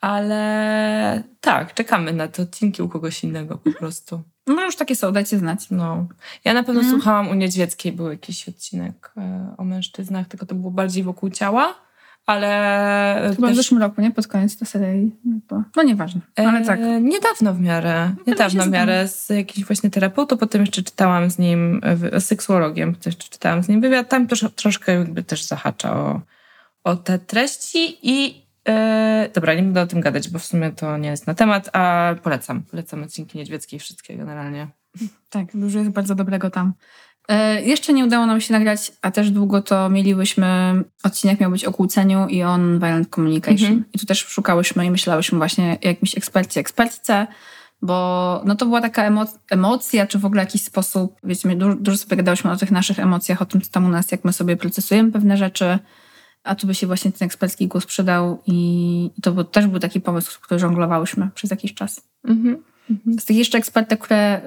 Ale tak, czekamy na te odcinki u kogoś innego po prostu. Może już takie są, dajcie znać. No. Ja na pewno Mhm. słuchałam u Niedźwieckiej, był jakiś odcinek e, o mężczyznach, tylko to było bardziej wokół ciała, ale... Chyba też... w zeszłym roku, nie? Pod koniec to serii. No nieważne, ale tak. E, niedawno w miarę. No niedawno w miarę z jakimś właśnie terapeutą, potem jeszcze czytałam z nim, z seksuologiem, też czytałam z nim wywiad. Tam trosz, troszkę jakby też zahacza o, o te treści i e, dobra, nie będę o tym gadać, bo w sumie to nie jest na temat, a polecam. Polecam odcinki niedźwieckie wszystkie generalnie. Tak, dużo jest bardzo dobrego tam. E, jeszcze nie udało nam się nagrać, a też długo to mieliłyśmy. Odcinek miał być o kłóceniu i on violent communication. Mhm. I tu też szukałyśmy i myślałyśmy właśnie o jakimś ekspercie, ekspertce, bo no to była taka emo- emocja, czy w ogóle jakiś sposób, wiecie, dużo, dużo sobie gadałyśmy o tych naszych emocjach, o tym, co tam u nas, jak my sobie procesujemy pewne rzeczy, a tu by się właśnie ten ekspercki głos przydał i, i to był, też był taki pomysł, który żonglowałyśmy przez jakiś czas. Mhm. Z tych jeszcze ekspertek, które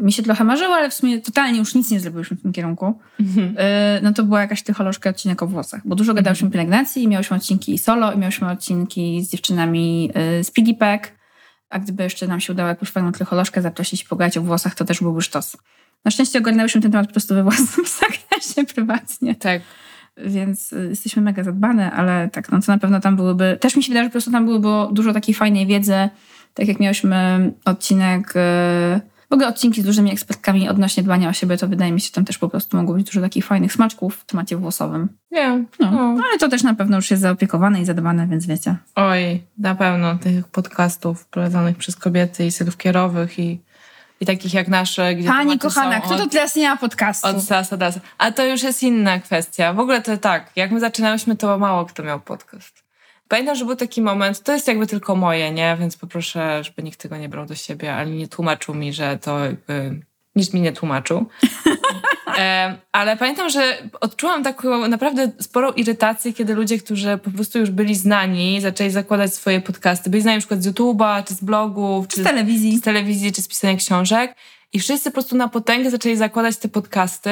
y, mi się trochę marzyły, ale w sumie totalnie już nic nie zrobiłyśmy w tym kierunku, mhm. y, no to była jakaś tycholożka odcinek o włosach, bo dużo gadałyśmy o pielęgnacji, miałyśmy odcinki solo i miałyśmy odcinki z dziewczynami y, z Piggy Pack, a gdyby jeszcze nam się udało jakąś fajną trycholożkę zaprosić i pogadać o włosach, to też byłby sztos. Na szczęście ogarnęłyśmy ten temat po prostu we własnym zakresie prywatnie. Tak. Więc y, jesteśmy mega zadbane, ale tak, no to na pewno tam byłyby... Też mi się wydaje, że po prostu tam byłoby dużo takiej fajnej wiedzy, tak jak miałyśmy odcinek, e, w ogóle odcinki z dużymi ekspertkami odnośnie dbania o siebie, to wydaje mi się, że tam też po prostu mogło być dużo takich fajnych smaczków w temacie włosowym. Nie. No, no. ale to też na pewno już jest zaopiekowane i zadbane, więc wiecie. Oj, na pewno tych podcastów prowadzonych przez kobiety i self-care'owych i i takich jak nasze. Gdzie Pani kochana, kto to teraz nie ma podcastu? Od sasa do A to już jest inna kwestia. W ogóle to tak, jak my zaczynałyśmy, to mało kto miał podcast. Pamiętam, że był taki moment, to jest jakby tylko moje, nie? Więc poproszę, żeby nikt tego nie brał do siebie, ale nie tłumaczył mi, że to jakby nic mi nie tłumaczył. e, ale pamiętam, że odczułam taką naprawdę sporą irytację, kiedy ludzie, którzy po prostu już byli znani, zaczęli zakładać swoje podcasty. Byli znani na przykład z YouTube'a, czy z blogów, czy z telewizji. z telewizji, czy z pisania książek. I wszyscy po prostu na potęgę zaczęli zakładać te podcasty.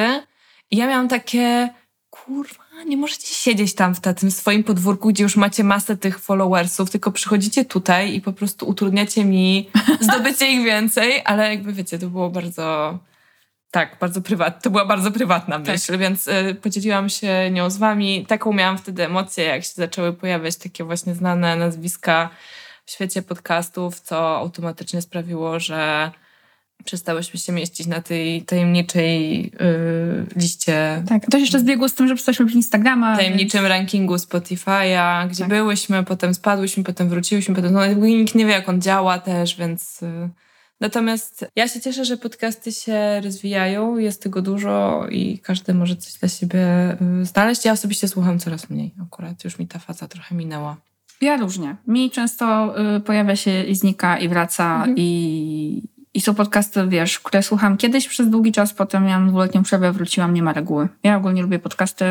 I ja miałam takie, kurwa, nie możecie siedzieć tam w tym swoim podwórku, gdzie już macie masę tych followersów, tylko przychodzicie tutaj i po prostu utrudniacie mi zdobycie ich więcej, ale jakby wiecie, to było bardzo... Tak, bardzo prywatne. To była bardzo prywatna tak. myśl, tak. więc y, podzieliłam się nią z wami. Taką miałam wtedy emocję, jak się zaczęły pojawiać takie właśnie znane nazwiska w świecie podcastów, co automatycznie sprawiło, że przestałyśmy się mieścić na tej tajemniczej yy, liście. Tak, to się jeszcze zbiegło z tym, że przestałyśmy w Instagrama. Tajemniczym więc... rankingu Spotify'a, gdzie tak. byłyśmy, potem spadłyśmy, potem wróciłyśmy, potem no, nikt nie wie, jak on działa też, więc... Yy. Natomiast ja się cieszę, że podcasty się rozwijają, jest tego dużo i każdy może coś dla siebie yy, znaleźć. Ja osobiście słucham coraz mniej akurat, już mi ta faza trochę minęła. Ja różnie. Mi często y, pojawia się i znika i wraca mhm. i, i są podcasty, wiesz, które słucham kiedyś przez długi czas, potem miałam dwuletnią przerwę, wróciłam, nie ma reguły. Ja ogólnie lubię podcasty,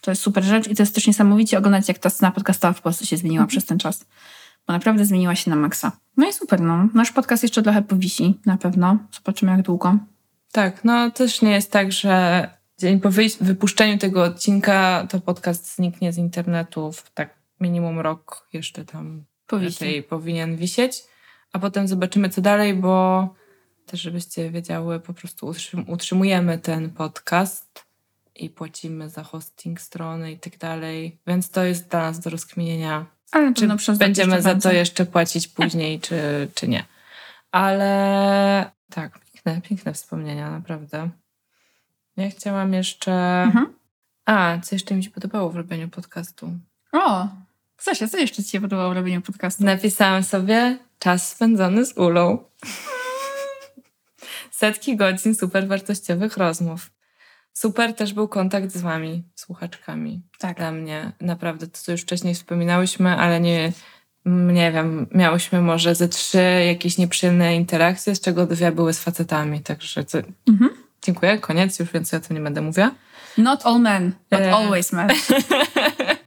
to jest super rzecz i to jest też niesamowicie oglądać, jak ta scena podcastowa w Polsce się zmieniła mhm. przez ten czas. Bo naprawdę zmieniła się na maksa. No i super, no. Nasz podcast jeszcze trochę powisi, na pewno. Zobaczymy, jak długo. Tak, no też nie jest tak, że dzień po wypuszczeniu tego odcinka to podcast zniknie z internetu w tak minimum rok jeszcze tam Powisi. powinien wisieć a potem zobaczymy, co dalej, bo też, żebyście wiedziały, po prostu utrzymujemy ten podcast i płacimy za hosting strony i tak dalej, więc to jest dla nas do rozkminienia, Ale czy będziemy za to jeszcze płacić później, czy, czy nie. Ale tak, piękne, piękne wspomnienia, naprawdę. Ja chciałam jeszcze... Mhm. A, co jeszcze mi się podobało w robieniu podcastu? O, Zosia, co jeszcze Ci się podobało w robieniu podcastu? Napisałam sobie czas spędzony z Ulą. Setki godzin super wartościowych rozmów. Super też był kontakt z wami, słuchaczkami. Tak. Dla mnie naprawdę to, co już wcześniej wspominałyśmy, ale nie, nie wiem, miałyśmy może ze trzy jakieś nieprzyjemne interakcje, z czego dwie były z facetami, także to... mhm. dziękuję, koniec, już więcej o tym nie będę mówiła. Not all men, but e... always men.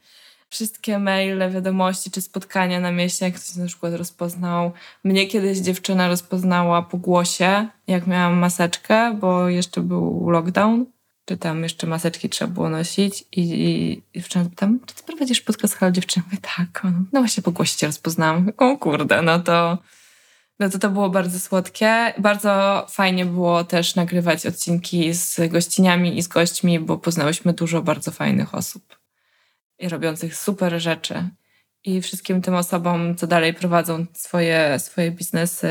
wszystkie maile, wiadomości czy spotkania na mieście, jak ktoś na przykład rozpoznał. Mnie kiedyś dziewczyna rozpoznała po głosie, jak miałam maseczkę, bo jeszcze był lockdown, czy tam jeszcze maseczki trzeba było nosić i, i dziewczyna pytam, czy ty prowadzisz podcast Halo Dziewczyny? Tak. No właśnie po głosie cię rozpoznałam. O kurde, no to... No to to było bardzo słodkie. Bardzo fajnie było też nagrywać odcinki z gościniami i z gośćmi, bo poznałyśmy dużo bardzo fajnych osób. I robiących super rzeczy. I wszystkim tym osobom, co dalej prowadzą swoje, swoje biznesy,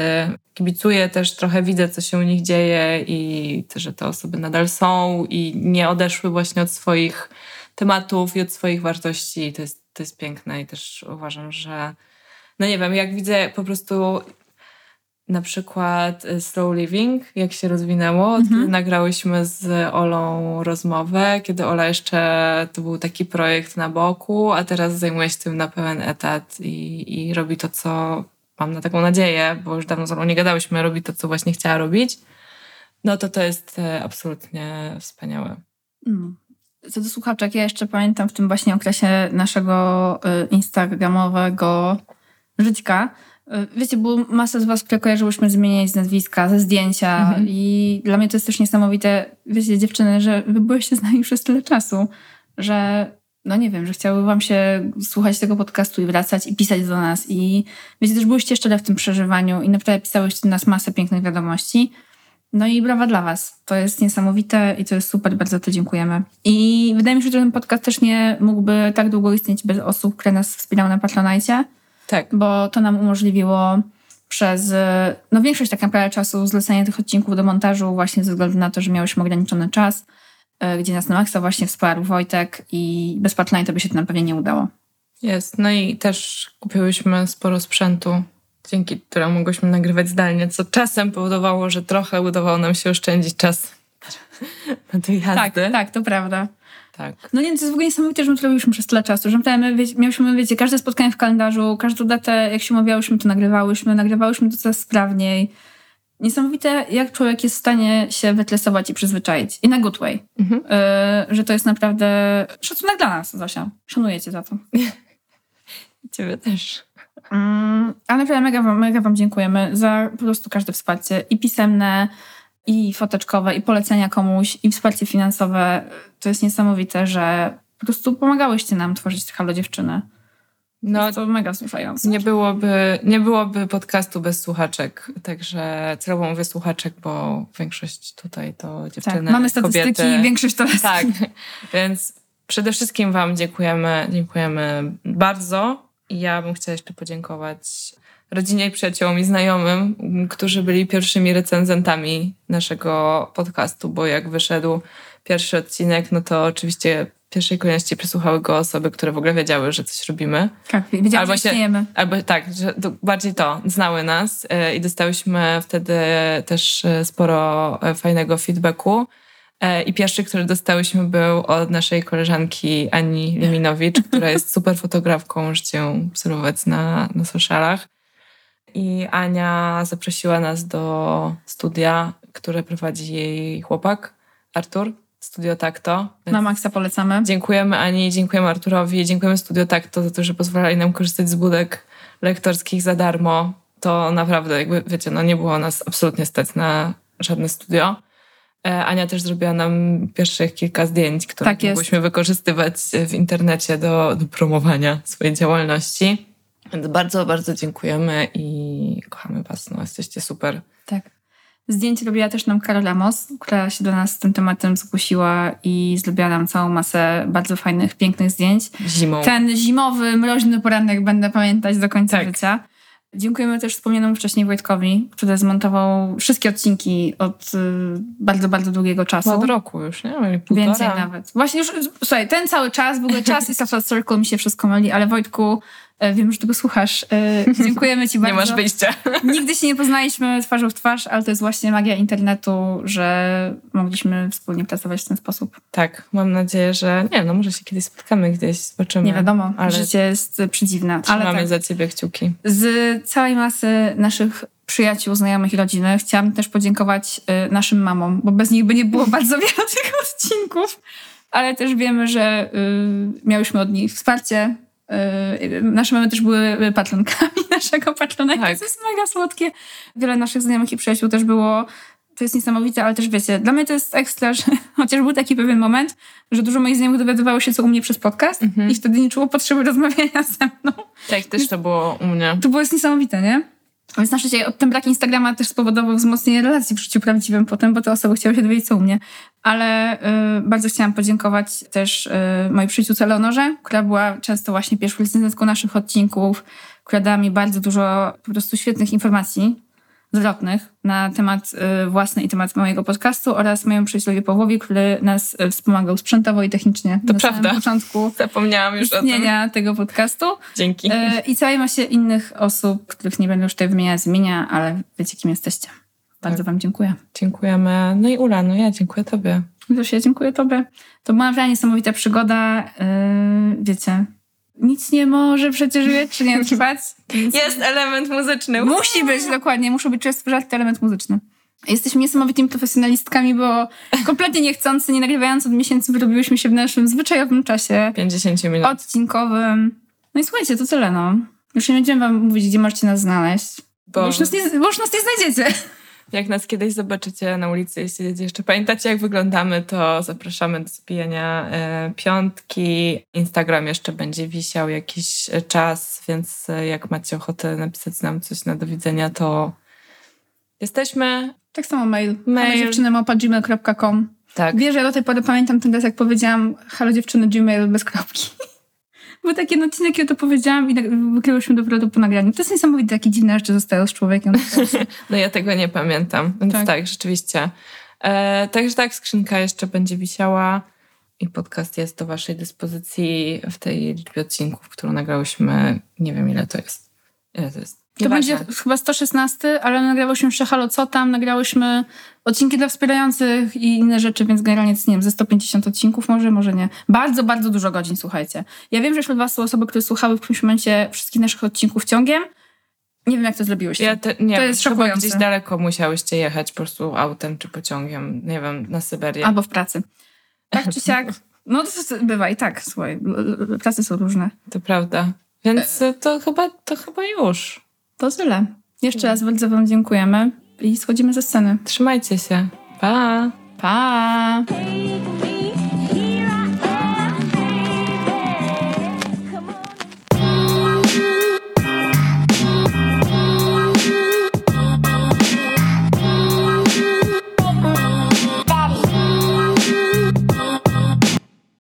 kibicuję też, trochę widzę, co się u nich dzieje i to, że te osoby nadal są i nie odeszły właśnie od swoich tematów i od swoich wartości. To jest, to jest piękne i też uważam, że no nie wiem, jak widzę po prostu na przykład y, Slow Living, jak się rozwinęło. Mhm. Nagrałyśmy z Olą rozmowę, kiedy Ola jeszcze to był taki projekt na boku, a teraz zajmuje się tym na pełen etat i, i robi to, co mam na taką nadzieję, bo już dawno z Olą nie gadałyśmy, robi to, co właśnie chciała robić. No to to jest e, absolutnie wspaniałe. Mm. Co do słuchaczek, ja jeszcze pamiętam w tym właśnie okresie naszego y, instagramowego żyćka, Wiecie, bo masa z was, które kojarzyłyśmy zmieniać nazwiska, ze zdjęcia mhm. i dla mnie to jest też niesamowite, wiecie, dziewczyny, że wy byłyście z nami przez tyle czasu, że no nie wiem, że chciały wam się słuchać tego podcastu i wracać i pisać do nas i wiecie, też byłyście szczere w tym przeżywaniu i naprawdę pisałyście do nas masę pięknych wiadomości. No i brawa dla Was. To jest niesamowite i to jest super, bardzo to dziękujemy. I wydaje mi się, że ten podcast też nie mógłby tak długo istnieć bez osób, które nas wspierały na Patronite. Tak. Bo to nam umożliwiło przez no większość tak naprawdę czasu zlecenie tych odcinków do montażu właśnie ze względu na to, że miałyśmy ograniczony czas, e, gdzie nas na maksa właśnie wsparł Wojtek i bez Patronite by się to nam pewnie nie udało. Jest. No i też kupiłyśmy sporo sprzętu dzięki któremu mogłyśmy nagrywać zdalnie, co czasem powodowało, że trochę udawało nam się oszczędzić czas na tej jazdy. Tak, tak, to prawda. Tak. No nie, to jest w ogóle niesamowite, że my to robiliśmy przez tyle czasu, że my wie, miałyśmy, wiecie, każde spotkanie w kalendarzu, każdą datę, jak się umawiałyśmy, to nagrywałyśmy, nagrywałyśmy to coraz sprawniej. Niesamowite, jak człowiek jest w stanie się wytresować i przyzwyczaić. I na good way. Mhm. Y, że to jest naprawdę szacunek dla nas, Zosia. Szanuję cię za to. Ciebie też. Mm, ale naprawdę mega wam, mega wam dziękujemy za po prostu każde wsparcie i pisemne, i foteczkowe, i polecenia komuś, i wsparcie finansowe. To jest niesamowite, że po prostu pomagałyście nam tworzyć Halo Dziewczyny. No, to mega wzruszające. Nie byłoby, nie byłoby podcastu bez słuchaczek, także celowo mówię słuchaczek, bo większość tutaj to dziewczyny, tak, mamy statystyki, kobiety. większość to jest. Tak, więc przede wszystkim wam dziękujemy, dziękujemy bardzo i ja bym chciała jeszcze podziękować rodzinie przyjaciołom i znajomym, którzy byli pierwszymi recenzentami naszego podcastu, bo jak wyszedł pierwszy odcinek, no to oczywiście w pierwszej kolejności przesłuchały go osoby, które w ogóle wiedziały, że coś robimy. Tak, wiedziały, albo że istniejemy. Albo tak, że to, bardziej to, znały nas yy, i dostałyśmy wtedy też e, sporo e, fajnego feedbacku. E, I pierwszy, który dostałyśmy, był od naszej koleżanki Ani Liminowicz, która jest super fotografką, możecie ją obserwować na, na socialach. I Ania zaprosiła nas do studia, które prowadzi jej chłopak, Artur, Studio Takto. Na maksa polecamy. Dziękujemy Ani, dziękujemy Arturowi, dziękujemy Studio Takto za to, że pozwalali nam korzystać z budek lektorskich za darmo. To naprawdę, jakby wiecie, no nie było nas absolutnie stać na żadne studio. E, Ania też zrobiła nam pierwszych kilka zdjęć, które tak mogłyśmy wykorzystywać w internecie do, do promowania swojej działalności. Więc bardzo, bardzo dziękujemy i kochamy Was. No, jesteście super. Tak. Zdjęcie robiła też nam Karola Mos, która się do nas z tym tematem zgłosiła i zrobiła nam całą masę bardzo fajnych, pięknych zdjęć. Zimą. Ten zimowy, mroźny poranek będę pamiętać do końca tak. życia. Dziękujemy też wspomnianemu wcześniej Wojtkowi, który zmontował wszystkie odcinki od y, bardzo, bardzo długiego czasu. Od roku już, nie? Półtora. Więcej nawet. Właśnie już, słuchaj, ten cały czas, w ogóle czas i Social Circle mi się wszystko myli, ale Wojtku, wiem, że tego słuchasz. E, dziękujemy Ci bardzo. Nie masz wyjścia. Nigdy się nie poznaliśmy twarzą w twarz, ale to jest właśnie magia internetu, że mogliśmy wspólnie pracować w ten sposób. Tak, mam nadzieję, że nie no może się kiedyś spotkamy gdzieś, zobaczymy. Nie wiadomo, ale życie jest przedziwne. Trzymamy ale tak, za Ciebie kciuki. Z całej masy naszych przyjaciół, znajomych i rodziny chciałam też podziękować y, naszym mamom, bo bez nich by nie było bardzo wiele tych odcinków, ale też wiemy, że miałyśmy od nich wsparcie, nasze mamy też były patronkami naszego patrona. Tak. To jest mega słodkie. Wiele naszych znajomych i przyjaciół też było. To jest niesamowite, ale też wiecie, dla mnie to jest ekstra, że chociaż był taki pewien moment, że dużo moich znajomych dowiadywało się, co u mnie przez podcast mm -hmm. i wtedy nie czuło potrzeby rozmawiania ze mną. Tak, też to było u mnie. To było jest niesamowite, nie? Więc na szczęście ten brak Instagrama też spowodował wzmocnienie relacji w życiu prawdziwym potem, bo te osoby chciały się dowiedzieć, co u mnie. Ale y, bardzo chciałam podziękować też y, mojej przyjaciółce Leonorze, która była często właśnie pierwszą recenzentką naszych odcinków, która dała mi bardzo dużo po prostu świetnych informacji zwrotnych na temat y, własny i temat mojego podcastu oraz mojemu przyjacielowi Pawłowi, który nas y, wspomagał sprzętowo i technicznie To na prawda. początku Zapomniałam już o tym. tego podcastu. Dzięki. E, I całej masie innych osób, których nie będę już tutaj wymieniać z imienia, ale wiecie, kim jesteście. Bardzo Tak. wam dziękuję. Dziękujemy. No i Ula, no ja dziękuję tobie. Zosia, dziękuję tobie. To była naprawdę niesamowita przygoda. Yy, wiecie, nic nie może przecież wiecznie trwać. Jest element muzyczny. Musi być, dokładnie. Muszą być często żarty element muzyczny. Jesteśmy niesamowitymi profesjonalistkami, bo kompletnie niechcący, nie nagrywając od miesięcy, wyrobiłyśmy się w naszym zwyczajowym czasie 50 minut. odcinkowym. No i słuchajcie, to tyle, no. Już nie będziemy wam mówić, gdzie możecie nas znaleźć. Bo Bo już nas nie, bo już nas nie znajdziecie. Jak nas kiedyś zobaczycie na ulicy, jeśli jeszcze pamiętacie, jak wyglądamy, to zapraszamy do zbijania e, piątki. Instagram jeszcze będzie wisiał jakiś e, czas, więc e, jak macie ochotę napisać nam coś na do widzenia, to jesteśmy. Tak samo mail. Mail. Mail. dziewczyny.gmail.com Tak. Wiesz, ja do tej pory pamiętam ten raz, jak powiedziałam halo dziewczyny Gmail bez kropki. Był taki odcinek, kiedy to powiedziałam i wykryłyśmy dopiero po nagraniu. To jest niesamowite, jakie dziwne rzeczy zostają z człowiekiem. No ja tego nie pamiętam, więc tak, Tak. rzeczywiście. E, także tak, skrzynka jeszcze będzie wisiała i podcast jest do waszej dyspozycji w tej liczbie odcinków, którą nagrałyśmy. Nie wiem, ile to jest. Ile to jest? To będzie chyba 116, ale nagrałyśmy jeszcze halo co tam, nagrałyśmy odcinki dla wspierających i inne rzeczy, więc generalnie nie wiem, ze 150 odcinków może, może nie. Bardzo, bardzo dużo godzin, słuchajcie. Ja wiem, że wśród was są osoby, które słuchały w którymś momencie wszystkich naszych odcinków ciągiem. Nie wiem, jak to zrobiłyście. Ja te, nie To jest szokujące. gdzieś daleko musiałyście jechać po prostu autem czy pociągiem, nie wiem, na Syberię. Albo w pracy. Tak czy siak. No to bywa i tak, słuchaj, prace są różne. To prawda. Więc e, to chyba, to chyba już. To tyle. Jeszcze tak. raz bardzo Wam dziękujemy i schodzimy ze sceny. Trzymajcie się. Pa! Pa!